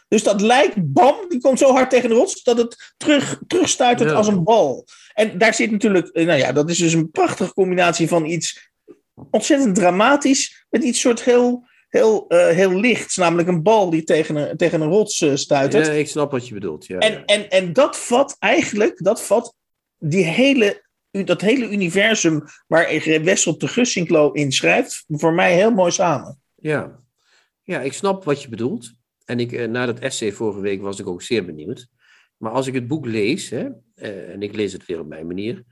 Dus dat lijkt, bam, die komt zo hard tegen de rots dat het terug, terugstuitert ja. als een bal. En daar zit natuurlijk, nou ja, dat is dus een prachtige combinatie van iets ontzettend dramatisch met iets soort heel, heel, uh, heel lichts, namelijk een bal die tegen een, tegen een rots uh, stuitert. Ja, ik snap wat je bedoelt. Ja, en, ja. En, en dat vat eigenlijk, dat vat die hele dat hele universum waar Wessel de Gussinklo in schrijft, voor mij heel mooi samen. Ja. ja, ik snap wat je bedoelt. En ik, na dat essay vorige week was ik ook zeer benieuwd. Maar als ik het boek lees, hè, en ik lees het weer op mijn manier,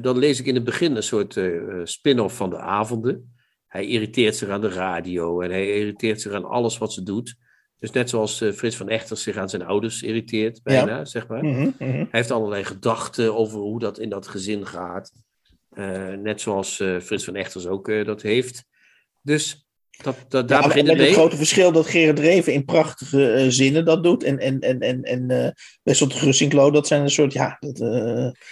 dan lees ik in het begin een soort spin-off van de avonden. Hij irriteert zich aan de radio en hij irriteert zich aan alles wat ze doet. Dus net zoals uh, Frits van Echters zich aan zijn ouders irriteert, bijna, ja. zeg maar. Mm-hmm, mm-hmm. Hij heeft allerlei gedachten over hoe dat in dat gezin gaat. Uh, net zoals uh, Frits van Echters ook dat heeft. Dus dat, dat, daar ja, begint het mee. het grote verschil dat Gerard Reven in prachtige zinnen dat doet. En, en, en, en, en Wessel de Gussinklo, dat zijn een soort, ja... Dat,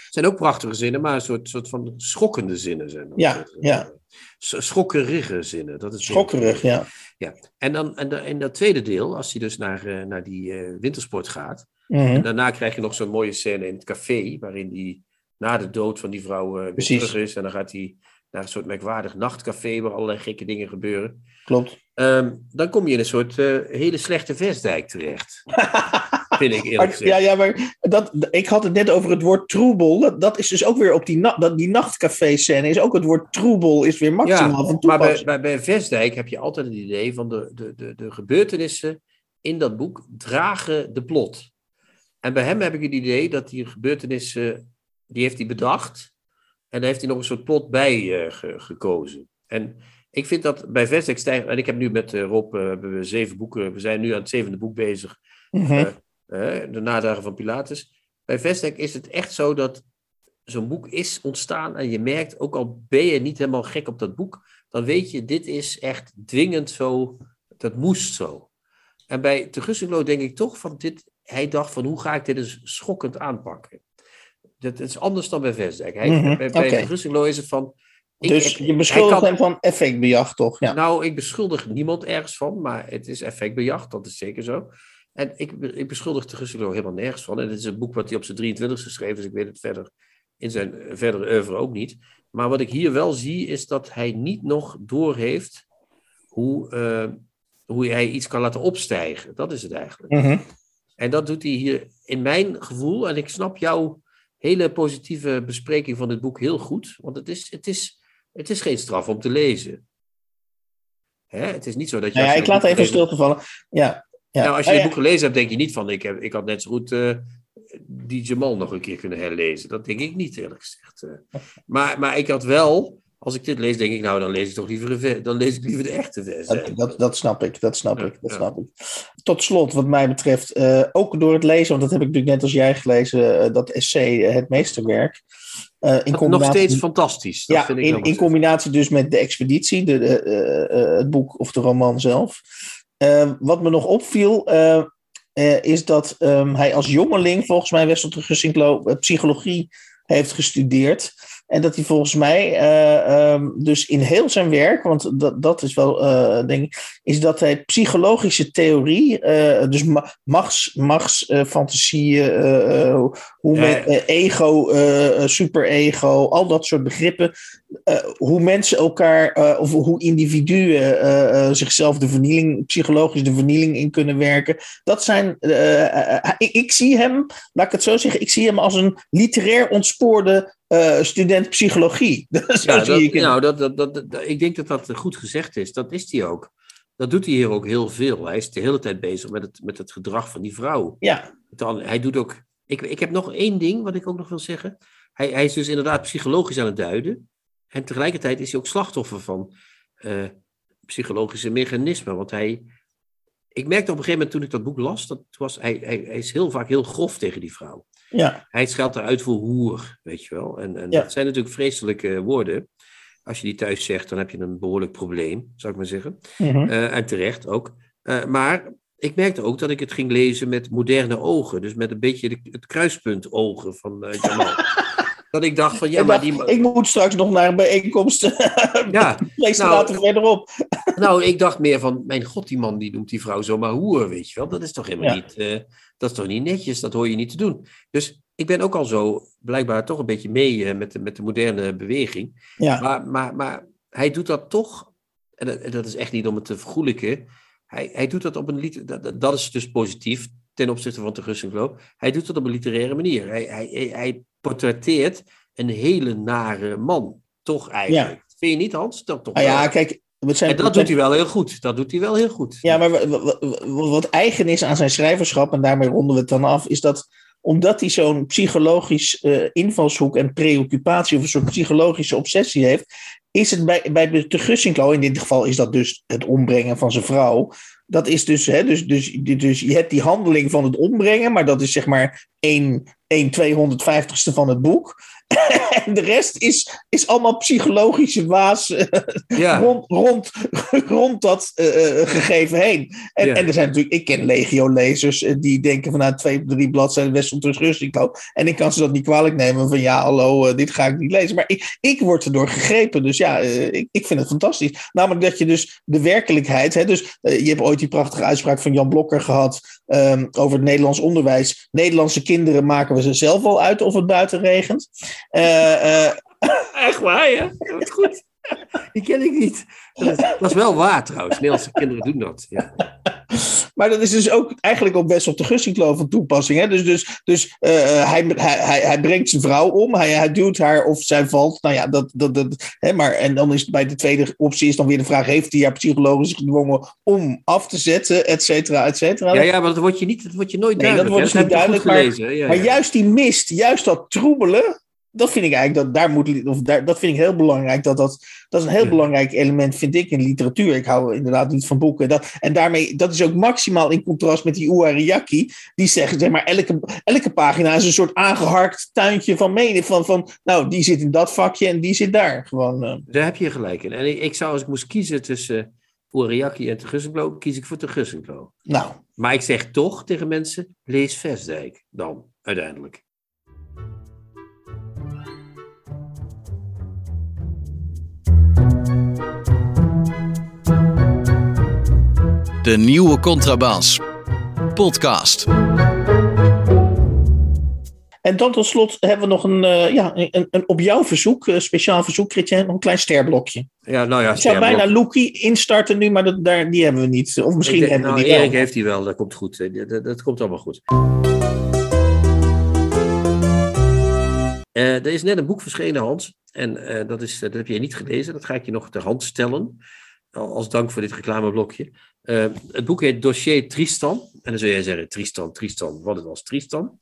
zijn ook prachtige zinnen, maar een soort, soort van schokkende zinnen zijn dat. Ja, ja. Schokkerige zinnen. Dat is Schokkerig, ja. Ja, en dan en de, in dat tweede deel, als hij dus naar, uh, naar die uh, wintersport gaat. Mm-hmm. En daarna krijg je nog zo'n mooie scène in het café, waarin hij na de dood van die vrouw uh, weer terug is. En dan gaat hij naar een soort merkwaardig nachtcafé waar allerlei gekke dingen gebeuren. Klopt. Um, dan kom je in een soort hele slechte vestdijk terecht. vind ik eerlijk gezegd. Ja, ja maar dat, ik had het net over het woord troebel. Dat, dat is dus ook weer op die, na, dat, die nachtcafé-scène. Is ook het woord troebel is weer maximaal ja, van Maar bij, bij, bij Vestdijk heb je altijd het idee van de, de, de, de gebeurtenissen in dat boek dragen de plot. En bij hem heb ik het idee dat die gebeurtenissen, die heeft hij bedacht. En daar heeft hij nog een soort plot bij uh, ge, gekozen. En ik vind dat bij Vestdijk stijgt, en ik heb nu met uh, Rob uh, hebben we zeven boeken, we zijn nu aan het zevende boek bezig. Mm-hmm. De nadagen van Pilatus. Bij Vestek is het echt zo dat zo'n boek is ontstaan en je merkt, ook al ben je niet helemaal gek op dat boek, dan weet je, dit is echt dwingend zo, dat moest zo. En bij Gussinklo denk ik toch van dit, hij dacht van hoe ga ik dit eens schokkend aanpakken. Dat is anders dan bij Vesdijk. Hij, Mhm, bij Gussinklo is het van... ik- dus je beschuldigt kan- hem van effectbejag, toch? Ja. nou, ik beschuldig niemand ergens van, maar het is effectbejag, dat is zeker zo. En ik, ik beschuldig de helemaal nergens van. En het is een boek wat hij op zijn 23 geschreven is. Ik weet het verder in zijn eh, verdere oeuvre ook niet. Maar wat ik hier wel zie, is dat hij niet nog doorheeft hoe, eh, hoe hij iets kan laten opstijgen. Dat is het eigenlijk. Mhm. En dat doet hij hier in mijn gevoel. En ik snap jouw hele positieve bespreking van dit boek heel goed. Want het is, het is, het is geen straf om te lezen. Hè? Het is niet zo dat je. Nou ja, als ik laat even gelezen- stil te vallen. Ja. Nou, als je Oh, het ja. boek gelezen hebt, denk je niet van... ik, heb, ik had net zo goed eh, die Jamal nog een keer kunnen herlezen. Dat denk ik niet, eerlijk gezegd. eh. Maar, maar ik had wel... Als ik dit lees, denk ik, nou, dan lees ik toch liever, dan lees ik liever de echte vers. hè. Dat, dat, dat snap ik, dat snap Ja, ik, dat ja. snap ik. Tot slot, wat mij betreft, eh, ook door het lezen, want dat heb ik natuurlijk net als jij gelezen, dat essay, het meesterwerk. Uh, in combinatie, nog steeds fantastisch. Dat ja, vind ik in, in combinatie dus met de expeditie, de, uh, het boek of de roman zelf. Wat me nog opviel, is dat um, hij als jongeling, volgens mij Wessel Gussinklo, psychologie heeft gestudeerd. En dat hij volgens mij um, dus in heel zijn werk, want dat, dat is wel, denk ik, is dat hij psychologische theorie, dus machts, machtsfantasieën, hoe ego, superego, al dat soort begrippen, hoe mensen elkaar, of hoe individuen zichzelf de vernieling, psychologisch de vernieling in kunnen werken. Dat zijn, ik, ik zie hem, laat ik het zo zeggen, ik zie hem als een literair ontspoorde student psychologie. ja, dat, nou, dat, dat, dat, ik denk dat dat goed gezegd is. Dat is hij ook. Dat doet hij hier ook heel veel. Hij is de hele tijd bezig met het, met het gedrag van die vrouw. Ja. Dan, hij doet ook. Ik, ik heb nog één ding wat ik ook nog wil zeggen. Hij, hij is dus inderdaad psychologisch aan het duiden. En tegelijkertijd is hij ook slachtoffer van uh, psychologische mechanismen. Want hij. Ik merkte op een gegeven moment toen ik dat boek las, dat was, hij, hij, hij is heel vaak heel grof tegen die vrouw. Ja. Hij scheldt eruit voor hoer, weet je wel. En, en dat zijn natuurlijk vreselijke woorden. Als je die thuis zegt, dan heb je een behoorlijk probleem, zou ik maar zeggen. Mhm. Eh, en terecht ook. Uh, maar ik merkte ook dat ik het ging lezen met moderne ogen. Dus met een beetje het kruispunt ogen van uh, Jamal. dat ik dacht van, ja, maar die... Ik moet straks nog naar een bijeenkomst. ja. Lees nou, later verderop. nou, ik dacht meer van, mijn god, die man die noemt die vrouw zomaar hoer, weet je wel. Dat is toch helemaal niet... Dat is toch niet netjes, dat hoor je niet te doen. Dus ik ben ook al zo blijkbaar toch een beetje mee uh, met, de, met de moderne beweging. Ja. Maar, maar, maar hij doet dat toch, en dat, dat is echt niet om het te vergoelijken, hij, hij doet dat op een, dat, dat is dus positief ten opzichte van de. Hij doet dat op een literaire manier. Hij, hij, hij portretteert een hele nare man, toch eigenlijk. Ja. Vind je niet, Hans? Dat toch ah, ja, kijk, en dat doet hij wel heel goed. Dat doet hij wel heel goed. Ja, maar wat eigen is aan zijn schrijverschap, en daarmee ronden we het dan af, is dat omdat hij zo'n psychologisch uh, invalshoek en preoccupatie of een soort psychologische obsessie heeft, is het bij, bij de Gussinklo, in dit geval is dat dus het ombrengen van zijn vrouw. Dat is dus, hè, dus, dus, dus je hebt die handeling van het ombrengen, maar dat is zeg maar 1, 1 250ste van het boek. En de rest is, is allemaal psychologische waas eh, ja. rond, rond, rond dat uh, gegeven heen. En, en er zijn natuurlijk, ik ken legio-lezers die denken van nou, twee, drie bladzijden Wessel Rusting En ik kan ze dat niet kwalijk nemen van ja, hallo, dit ga ik niet lezen. Maar ik, ik word erdoor gegrepen. Dus ja, ik, ik vind het fantastisch. Namelijk dat je dus de werkelijkheid, hè, dus je hebt ooit die prachtige uitspraak van Jan Blokker gehad um, over het Nederlands onderwijs. Nederlandse kinderen maken we ze zelf wel uit of het buiten regent. Uh, Echt waar, ja? Goed. Die ken ik niet. Dat is, dat is, wel waar trouwens. Nederlandse kinderen doen dat. Ja. Maar dat is dus ook eigenlijk op best op de Gussinklo van toepassing. Hè? Dus, dus, dus uh, hij, hij, hij brengt zijn vrouw om. Hij, hij duwt haar of zij valt. Nou ja, dat, dat, dat, hè? Maar, en dan is bij de tweede optie is dan weer de vraag... heeft hij haar psychologisch gedwongen om af te zetten, et cetera, et cetera? Ja, ja, maar dat wordt je, niet, dat wordt je nooit nee, duidelijk. dat wordt dus niet duidelijk. Maar, ja, maar juist die mist, juist dat troebelen dat vind ik eigenlijk dat daar moet, of daar, dat vind ik heel belangrijk. Dat, dat, dat is een heel belangrijk element, vind ik, in literatuur. Ik hou inderdaad niet van boeken. Dat, en daarmee, dat is ook maximaal in contrast met die Uariaki. Die zeggen, zeg maar, elke, elke pagina is een soort aangeharkt tuintje van mening. Van, van, nou, die zit in dat vakje en die zit daar. Gewoon, uh. Daar heb je gelijk in. En ik, ik zou, als ik moest kiezen tussen Uariaki en Tegussenklo, kies ik voor Tegussenklo. Nou. Maar ik zeg toch tegen mensen, lees Vestdijk dan, uiteindelijk. De nieuwe contrabas. Podcast. En dan tot slot hebben we nog een, uh, ja, een, een, op jouw verzoek, een speciaal verzoek, Chrétien, een klein sterblokje. Ja, nou ja, Ik zou bijna Loekie instarten nu, maar dat, daar, die hebben we niet. Of misschien denk, hebben we nou, die Erik heeft die wel, dat komt goed. Dat, dat komt allemaal goed. Uh, er is net een boek verschenen, Hans. En uh, dat, is, dat heb je niet gelezen. Dat ga ik je nog ter hand stellen. Als dank voor dit reclameblokje. Uh, het boek heet Dossier Tristan. En dan zul jij zeggen, Tristan, Tristan, wat het was Tristan.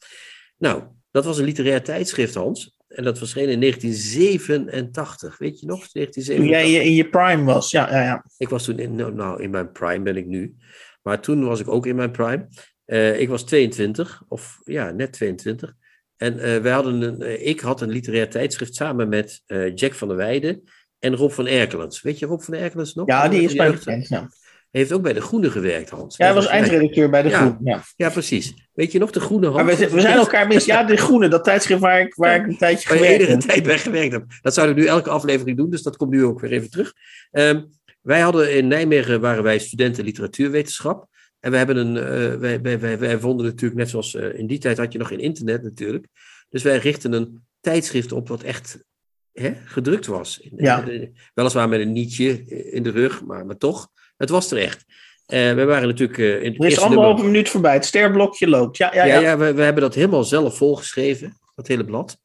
Nou, dat was een literair tijdschrift, Hans. En dat verscheen in 1987. Weet je nog? 1987. Toen jij in je prime was, ja. ja, ja. Ik was toen in, nou, nou, in mijn prime ben ik nu. Maar toen was ik ook in mijn prime. Uh, ik was 22, of ja, net 22. En eh, wij hadden een, eh, ik had een literair tijdschrift samen met eh, Jack van der Weijden en Rob van Erkelens. Weet je Rob van Erkelens nog? Ja, die is bij. Ja. Hij heeft ook bij De Groene gewerkt, Hans. Ja, hij was eindredacteur bij De Ja. Groen. Ja. Ja, precies. Weet je nog, De Groene? Maar we, we zijn elkaar mis. Ja, De Groene, dat tijdschrift waar ik, waar ik een tijdje Waar gewerkt heb. tijd bij gewerkt heb. Dat zouden we nu elke aflevering doen, dus dat komt nu ook weer even terug. Ehm, wij hadden in Nijmegen, waren wij studenten literatuurwetenschap. En we hebben een, eh, wij, wij, wij, wij vonden natuurlijk, net zoals eh, in die tijd had je nog geen internet natuurlijk. Dus wij richten een tijdschrift op wat echt hè, gedrukt was. Ja. Eh, Weliswaar met een nietje in de rug, maar, maar toch, het was er echt. Eh, we waren natuurlijk eh, in het Er is nummer... anderhalve minuut voorbij. Het sterblokje loopt. Ja, ja, Ja, ja. ja, we, we hebben dat helemaal zelf volgeschreven, dat hele blad.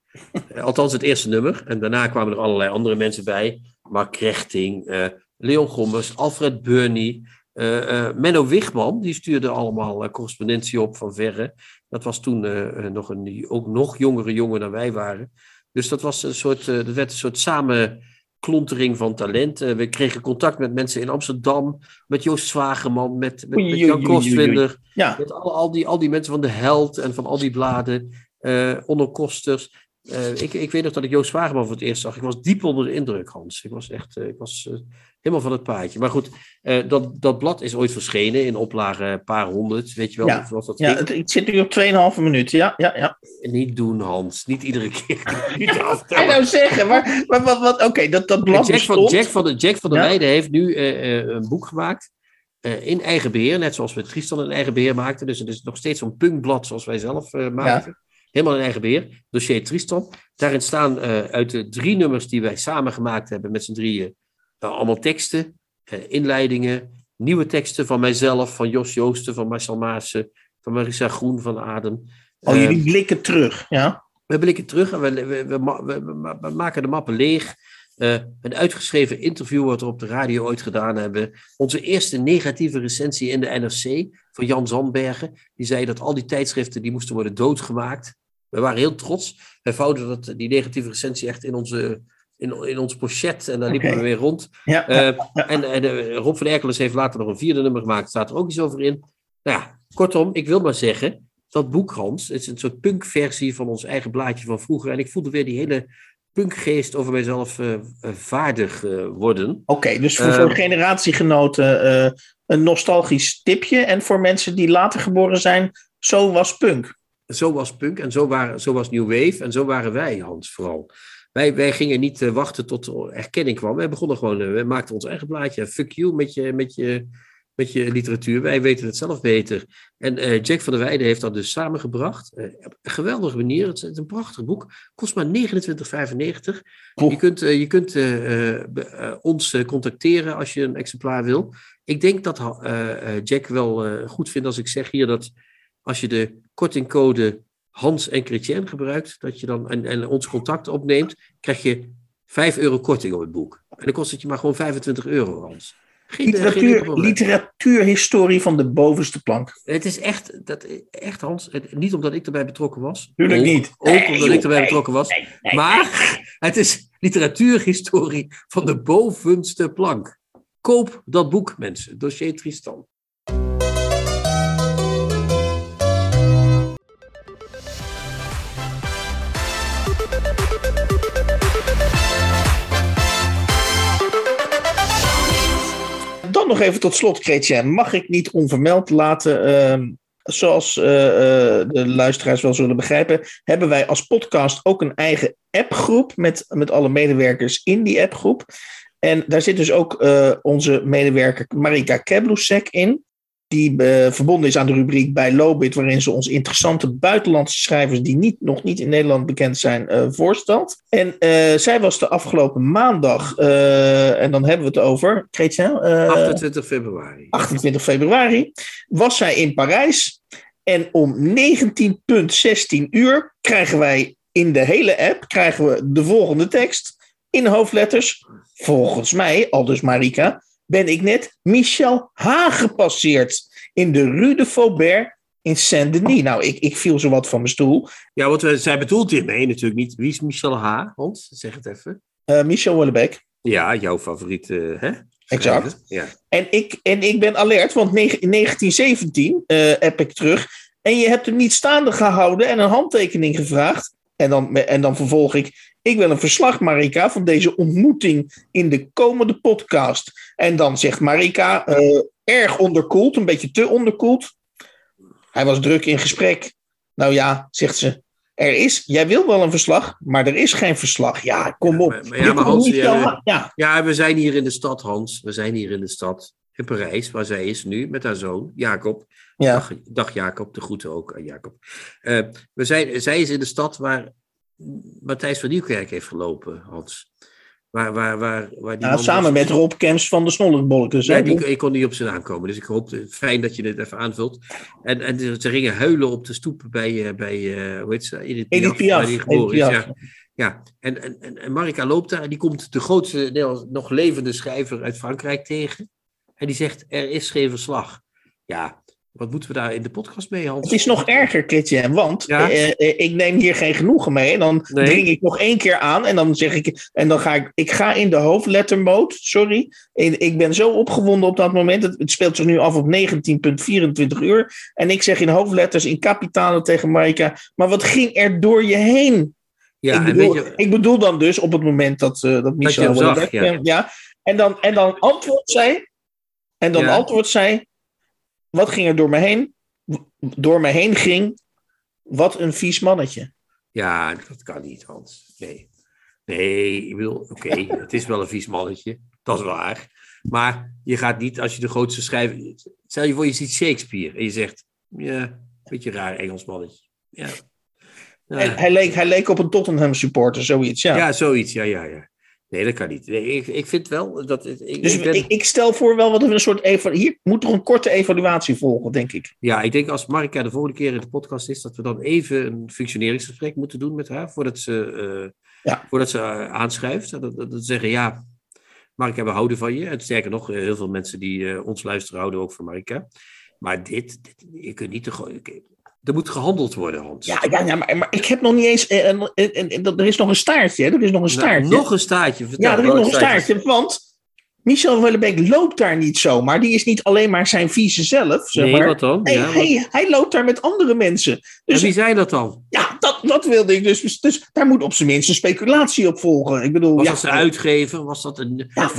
Eh, Althans, het eerste nummer. En daarna kwamen er allerlei andere mensen bij. Mark Krechting, Leon Gommers, Alfred Burney, Menno Wigman. Die stuurde allemaal correspondentie op van verre. Dat was toen nog een ook nog jongere jongen dan wij waren. Dus dat, was een soort, dat werd een soort samenklontering van talent. Eh, we kregen contact met mensen in Amsterdam. Met Joost Zwageman, met, met, Oei, met oei, Jan. Kostwinder. Ja. Met al, al, die, al die mensen van de Held en van al die bladen. eh Onno Kosters. Eh, ik, ik weet nog dat ik Joost Zwageman voor het eerst zag. Ik was diep onder de indruk, Hans. Ik was echt ik was, helemaal van het paadje. Maar goed, eh, dat, dat blad is ooit verschenen in oplage een paar honderd. Weet je wel, Ja. zoals dat ja het, ik zit nu op 2,5 minuten. Ja, ja, ja. Niet doen, Hans. Niet iedere keer. Niet aftellen. nou zeggen? Maar, maar wat, wat, oké, dat, dat En blad Jack, van. Jack, van de, Jack van der Ja. Weijden heeft nu eh, eh, een boek gemaakt. in eigen beheer, net zoals we Tristan in eigen beheer maakten. Dus het is nog steeds zo'n punkblad zoals wij zelf maakten. Helemaal in eigen beheer. Dossier Tristan. Daarin staan uit de drie nummers die wij samen gemaakt hebben met z'n drieën. Eh, allemaal teksten, eh, inleidingen, nieuwe teksten van mijzelf, van Jos Joosten, van Marcel Maassen, van Marissa Groen, van Adem. Oh, Eh, jullie blikken terug. Ja. we blikken terug en we, we, we, ma- we- we- we maken de mappen leeg. Eh, een uitgeschreven interview wat we op de radio ooit gedaan hebben. Onze eerste negatieve recensie in de NRC van Jan Zandbergen. Die zei dat al die tijdschriften die moesten worden doodgemaakt. We waren heel trots. Wij vouwden dat, die negatieve recensie echt in, onze, in, in ons pochet. En daar liepen we weer rond. Ja, Eh. En, en eh, Rob van Erkeles heeft later nog een vierde nummer gemaakt. Staat er ook iets over in. Nou ja, kortom, ik wil maar zeggen. Dat boek, Hans, het is een soort punkversie van ons eigen blaadje van vroeger. En ik voelde weer die hele punkgeest over mijzelf eh, vaardig worden. Oké, dus voor, voor generatiegenoten een nostalgisch tipje. En voor mensen die later geboren zijn, zo was punk. Zo was punk en zo, waren, zo was New Wave en zo waren wij, Hans, vooral. Wij, wij gingen niet eh, wachten tot er erkenning kwam. Wij begonnen gewoon, eh, we maakten ons eigen blaadje. Fuck you met je, met je, met je literatuur. Wij weten het zelf beter. En eh, Jack van der Weijden heeft dat dus samengebracht. Eh, op een geweldige manier. Het is, een prachtig boek. Kost maar 29,95. Poeh. Je kunt, je kunt ons contacteren als je een exemplaar wil. Ik denk dat Jack wel goed vindt als ik zeg hier dat als je de kortingcode Hans en Chrétien gebruikt, dat je dan en, en ons contact opneemt, krijg je 5 euro korting op het boek. En dan kost het je maar gewoon 25 euro, Hans. Geen, Literatuur, literatuurhistorie van de bovenste plank. Het is echt, dat, echt Hans, het- niet omdat ik erbij betrokken was. Tuurlijk Ook- niet. Ook Nee, omdat ik erbij nee, betrokken was. nee, maar het is literatuurhistorie van de bovenste plank. Koop dat boek, mensen. Dossier Tristan. Nog even tot slot, Chrétien. Mag ik niet onvermeld laten, ehm, zoals eh, eh, de luisteraars wel zullen begrijpen, hebben wij als podcast ook een eigen appgroep met, met alle medewerkers in die appgroep. En daar zit dus ook eh, onze medewerker Marika Keblusek in. Die eh, verbonden is aan de rubriek bij Lobit, waarin ze ons interessante buitenlandse schrijvers die niet, nog niet in Nederland bekend zijn, eh, voorstelt. En eh, zij was de afgelopen maandag, en dan hebben we het over, Chrétien, eh, 28 februari. 28 februari, was zij in Parijs. En om 19.16 uur krijgen wij in de hele app krijgen we de volgende tekst in hoofdletters. Volgens mij, al dus Marika, ben ik net Michel H. gepasseerd in de Rue de Faubert in Saint-Denis. Nou, ik, ik viel zo wat van mijn stoel. Ja, wat we, zij bedoelt hiermee natuurlijk niet. Wie is Michel H. Hans? Zeg het even. Eh, Michel Wellebeck. Ja, jouw favoriete, hè? Exact. Ja. En ik, en ik ben alert, want in 1917 eh app ik terug. En je hebt hem niet staande gehouden en een handtekening gevraagd. En dan, en dan vervolg ik. Ik wil een verslag, Marika, van deze ontmoeting in de komende podcast. En dan zegt Marika, eh, erg onderkoeld, een beetje te onderkoeld. Hij was druk in gesprek. Nou ja, zegt ze. Er is, jij wil wel een verslag, maar er is geen verslag. Ja, kom op. Maar, maar ja, maar Hans, ja, ja. ja, we zijn hier in de stad, Hans. We zijn hier in de stad, in Parijs, waar zij is nu met haar zoon, Jacob. Ja. Dag, dag Jacob, de groeten ook aan Jacob. Uh, we zijn, zij is in de stad waar Matthijs van Nieuwkerk heeft gelopen, Hans. Waar, waar, waar, waar die samen met Rob Kemps van de Snollebolkers. Ja, die, ik kon niet op zijn aankomen. Dus ik hoop, fijn dat je dit even aanvult. En, en ze gingen huilen op de stoep bij, bij uh, hoe heet ze? Edith Piaf. Piaf. Die geboren is, ja. ja. En, en, en Marika loopt daar en die komt de grootste, nog levende schrijver uit Frankrijk tegen. En die zegt, er is geen verslag. Ja, wat moeten we daar in de podcast mee, Hans? Het is nog erger, Kitje, want ja? eh, ik neem hier geen genoegen mee. En dan nee. dring ik nog één keer aan en dan zeg ik, en dan ga ik, ik ga in de hoofdlettermode, sorry. En ik ben zo opgewonden op dat moment. Het, het speelt zich nu af op 19,24 uur. En ik zeg in hoofdletters, in kapitalen tegen Marika, maar wat ging er door je heen? Ja, ik, bedoel, je, ik bedoel dan dus op het moment dat, uh, dat Michel... Dat zag, ja. ja. En, dan, en dan antwoordt zij, en dan ja. antwoordt zij, wat ging er door me heen? Door me heen ging, wat een vies mannetje. Ja, dat kan niet, Hans. Nee. Nee, ik bedoel, oké, okay, het is wel een vies mannetje. Dat is waar. Maar je gaat niet, als je de grootste schrijver... Stel je voor, je ziet Shakespeare en je zegt... Ja, een beetje raar Engels mannetje. Ja. En hij leek, hij leek op een Tottenham supporter, zoiets, ja. Ja, zoiets, ja, ja, ja. Nee, dat kan niet. Nee, ik, ik vind wel dat. Ik, dus ik, ben... ik, stel voor wel wat een soort. Evalu- Hier moet toch een korte evaluatie volgen, denk ik. Ja, ik denk als Marika de volgende keer in de podcast is, dat we dan even een functioneringsgesprek moeten doen met haar. Voordat ze, uh, ja. voordat ze uh, aanschrijft. Dat, dat, dat, zeggen ja. Marika, we houden van je. En sterker nog, heel veel mensen die uh, ons luisteren houden ook van Marika. Maar dit, dit je kunt niet te er moet gehandeld worden, Hans. Ja, ja, ja maar, maar ik heb nog niet eens. Eh, en, en, en, er is nog een staartje. Er is nog een staartje. Nou, nog een staartje. Vertel, ja, er is nog een staartje. Want Michel Wellebeek loopt daar niet zo, maar die is niet alleen maar zijn vieze zelf. Zeg nee, maar. wat dan? Hij, Ja, wat- hij, hij loopt daar met andere mensen. Dus en wie zei dat dan? ja, dat, dat wilde ik dus. Dus, daar moet op zijn minst een speculatie op volgen. Ik bedoel, Was ja, dat een uitgever? Was dat een, Ja,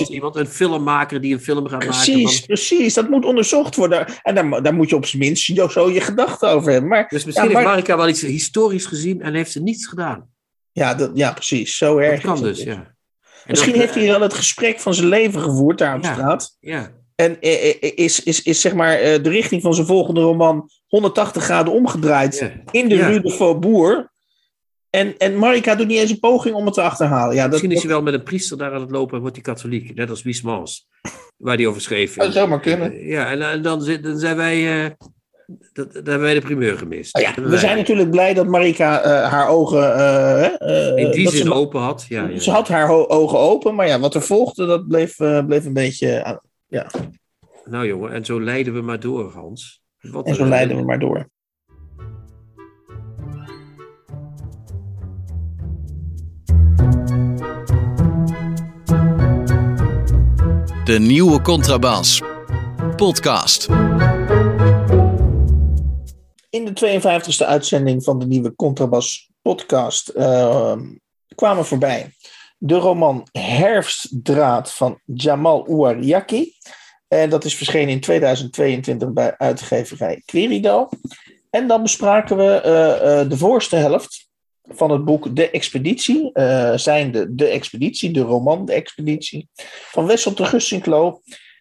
is- iemand? Een filmmaker die een film gaat Precies, maken? precies. Dat moet onderzocht worden. En daar, daar moet je op zijn minst zo- je gedachten over hebben. Maar, Dus misschien maar- heeft Marika wel iets historisch gezien en heeft ze niets gedaan. ja, dat, ja, precies. Zo erg. Dat kan dus, ja. En Misschien dat- heeft hij dan het gesprek van zijn leven gevoerd daar op straat. Ja, En eh, eh, is, is, is zeg maar eh, de richting van zijn volgende roman 180 graden omgedraaid in de Ja. Rue de Faubourg. En, en Marika doet niet eens een poging om het te achterhalen. Ja, dat, Misschien is dat hij wel met een priester daar aan het lopen en wordt hij katholiek. Net als Wiesmans, waar hij over schreef. zou zomaar kunnen. Ja, en, en dan, zit- dan zijn wij... eh, dat, dan hebben wij de primeur gemist. Nou ja, we zijn natuurlijk blij dat Marika eh, haar ogen. eh, eh, In die zin ze, open had. Ja, ja. ze had haar ogen open, maar ja, wat er volgde, dat bleef, bleef een beetje. ja, Nou jongen, en zo leiden we maar door, Hans. Wat en zo leiden we maar door. De nieuwe Contrabas. Podcast. In de 52e uitzending van de nieuwe Contrabas podcast eh, kwamen voorbij de roman Herfstdraad van Jamal Ouariaki. En dat is verschenen in 2022 bij uitgeverij Querido. En dan bespraken we eh, eh, de voorste helft van het boek De Expeditie. eh zijnde De Expeditie, de roman De Expeditie. Van Wessel de Gussinklo.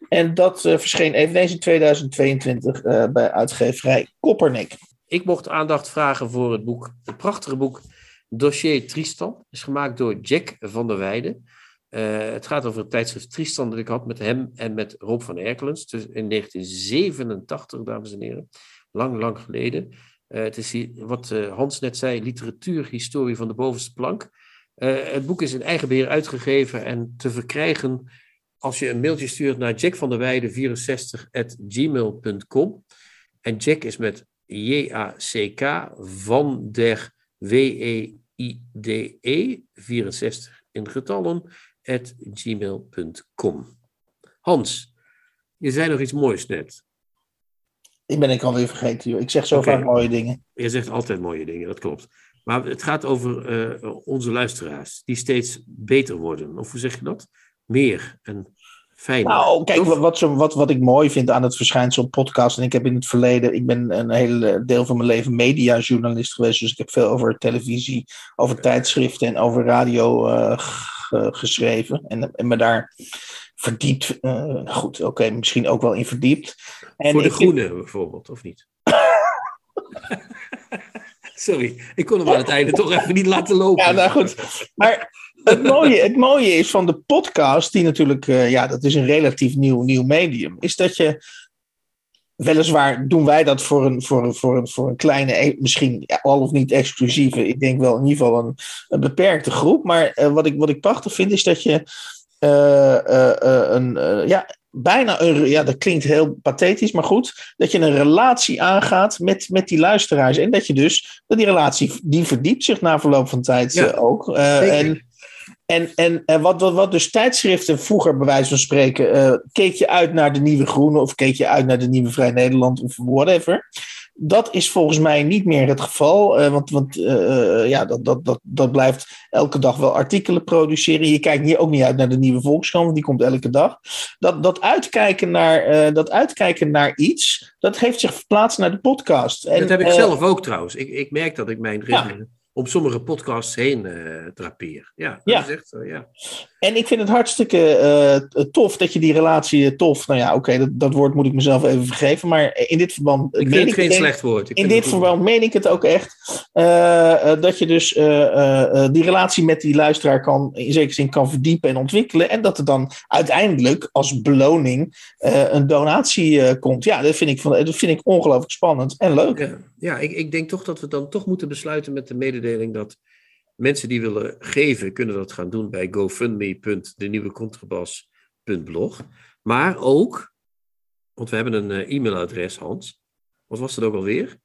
En dat eh, verscheen eveneens in 2022 eh, bij uitgeverij Koppernik. Ik mocht aandacht vragen voor het boek, het prachtige boek Dossier Tristan. Is gemaakt door Jack van der Weijden. Eh, het gaat over het tijdschrift Tristan dat ik had met hem en met Rob van Erkelens. In 1987, dames en heren. Lang, lang geleden. Het is hier, wat Hans net zei, literatuurhistorie van de bovenste plank. Het boek is in eigen beheer uitgegeven en te verkrijgen als je een mailtje stuurt naar jackvanderweide64.gmail.com. En Jack is met J-A-C-K van der W-E-I-D-E 64 in getallen at gmail.com. Hans, je zei nog iets moois net. Die ben ik alweer vergeten, joh. Ik zeg zo vaak mooie dingen. Je zegt altijd mooie dingen, dat klopt. Maar het gaat over eh, onze luisteraars, die steeds beter worden. Of hoe zeg je dat? Meer en fijner. Nou, kijk, wat, wat, zo- wat, wat ik mooi vind aan het verschijnsel podcast. En ik heb in het verleden, ik ben een heel deel van mijn leven mediajournalist geweest. Dus ik heb veel over televisie, over tijdschriften en over radio eh, g- geschreven. En, en me daar verdiept. eh, goed, oké, misschien ook wel in verdiept. En Voor de groene bijvoorbeeld, of niet? Sorry, ik kon hem aan het einde toch even niet laten lopen. Ja, nou goed. Maar het mooie, het mooie is van de podcast, die natuurlijk, eh, ja, dat is een relatief nieuw, nieuw medium, is dat je. Weliswaar doen wij dat voor een, voor een, voor een, voor een kleine, eh, misschien al of niet exclusieve, ik denk wel in ieder geval een, een beperkte groep. Maar eh, wat, ik, wat ik prachtig vind is dat je eh, een, ja, bijna een, ja, dat klinkt heel pathetisch, maar goed, dat je een relatie aangaat met, met die luisteraars. En dat je dus, dat die relatie, die verdiept zich na verloop van tijd Ja, ook. En en, en, en wat, wat, wat dus tijdschriften vroeger, bij wijze van spreken, eh, keek je uit naar de Nieuwe Groene of keek je uit naar de Nieuwe Vrij Nederland of whatever. Dat is volgens mij niet meer het geval, eh, want, want eh, ja, dat, dat, dat, dat blijft elke dag wel artikelen produceren. Je kijkt hier ook niet uit naar de Nieuwe Volkskrant, want die komt elke dag. Dat, dat, uitkijken naar, dat uitkijken naar iets, dat heeft zich verplaatst naar de podcast. En, dat heb ik zelf ook trouwens. Ik, ik merk dat ik mijn Ja. Om sommige podcasts heen drapeer. Ja, dat Ja. is echt zo, ja. En ik vind het hartstikke eh, tof dat je die relatie eh, tof. Nou ja, oké, dat, dat woord moet ik mezelf even vergeven. Maar in dit verband. Ik vind het geen slecht woord. Ik In dit verband meen ik het ook echt. dat je dus die relatie met die luisteraar kan, in zekere zin kan verdiepen en ontwikkelen. En dat er dan uiteindelijk als beloning een donatie komt. Ja, dat vind ik, van, dat vind ik ongelooflijk spannend en leuk. Ja, ja ik, ik denk toch dat we dan toch moeten besluiten met de mededeling dat mensen die willen geven, kunnen dat gaan doen bij gofundme.denieuwecontrabas.blog. Maar ook, want we hebben een eh, e-mailadres, Hans. Wat was dat ook alweer?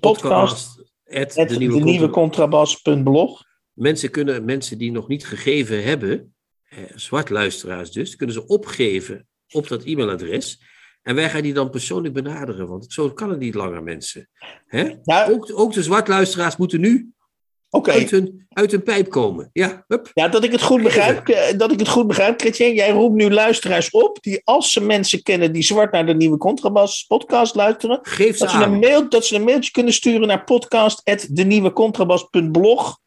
Podcast. at Het de de nieuwe nieuwe Contra- contrabas.blog. Mensen kunnen, mensen die nog niet gegeven hebben, eh, zwart luisteraars dus, kunnen ze opgeven op dat e-mailadres. En wij gaan die dan persoonlijk benaderen, want zo kan het niet langer, mensen. Hè? Ook, ook de zwart luisteraars moeten nu oké. uit, hun, uit hun pijp komen. Ja, hup. Ja, dat ik het goed begrijp, eh, dat ik het goed begrijp, Chrétien. Jij roept nu luisteraars op die als ze mensen kennen die zwart naar de nieuwe Contrabas podcast luisteren, Geef ze dat ze, een aan. mail, dat ze een mailtje kunnen sturen naar podcast.denieuwecontrabas.blog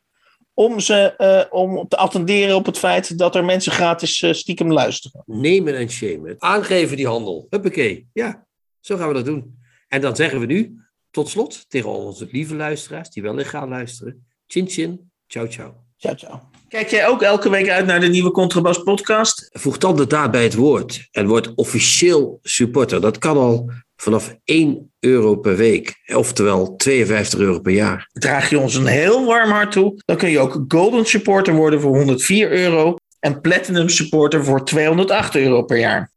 om ze eh, om te attenderen op het feit dat er mensen gratis eh, stiekem luisteren. Nemen en shamen. Aangeven die handel. Huppakee. Ja, zo gaan we dat doen. En dan zeggen we nu, tot slot, tegen al onze lieve luisteraars die wel legaal luisteren. Chin chin, ciao ciao. Ciao, ciao. Kijk jij ook elke week uit naar de nieuwe Contrabas podcast? Voeg dan de daad bij het woord en word officieel supporter. Dat kan al vanaf 1 euro per week, oftewel 52 euro per jaar. Draag je ons een heel warm hart toe, dan kun je ook Golden Supporter worden voor 104 euro en Platinum Supporter voor 208 euro per jaar.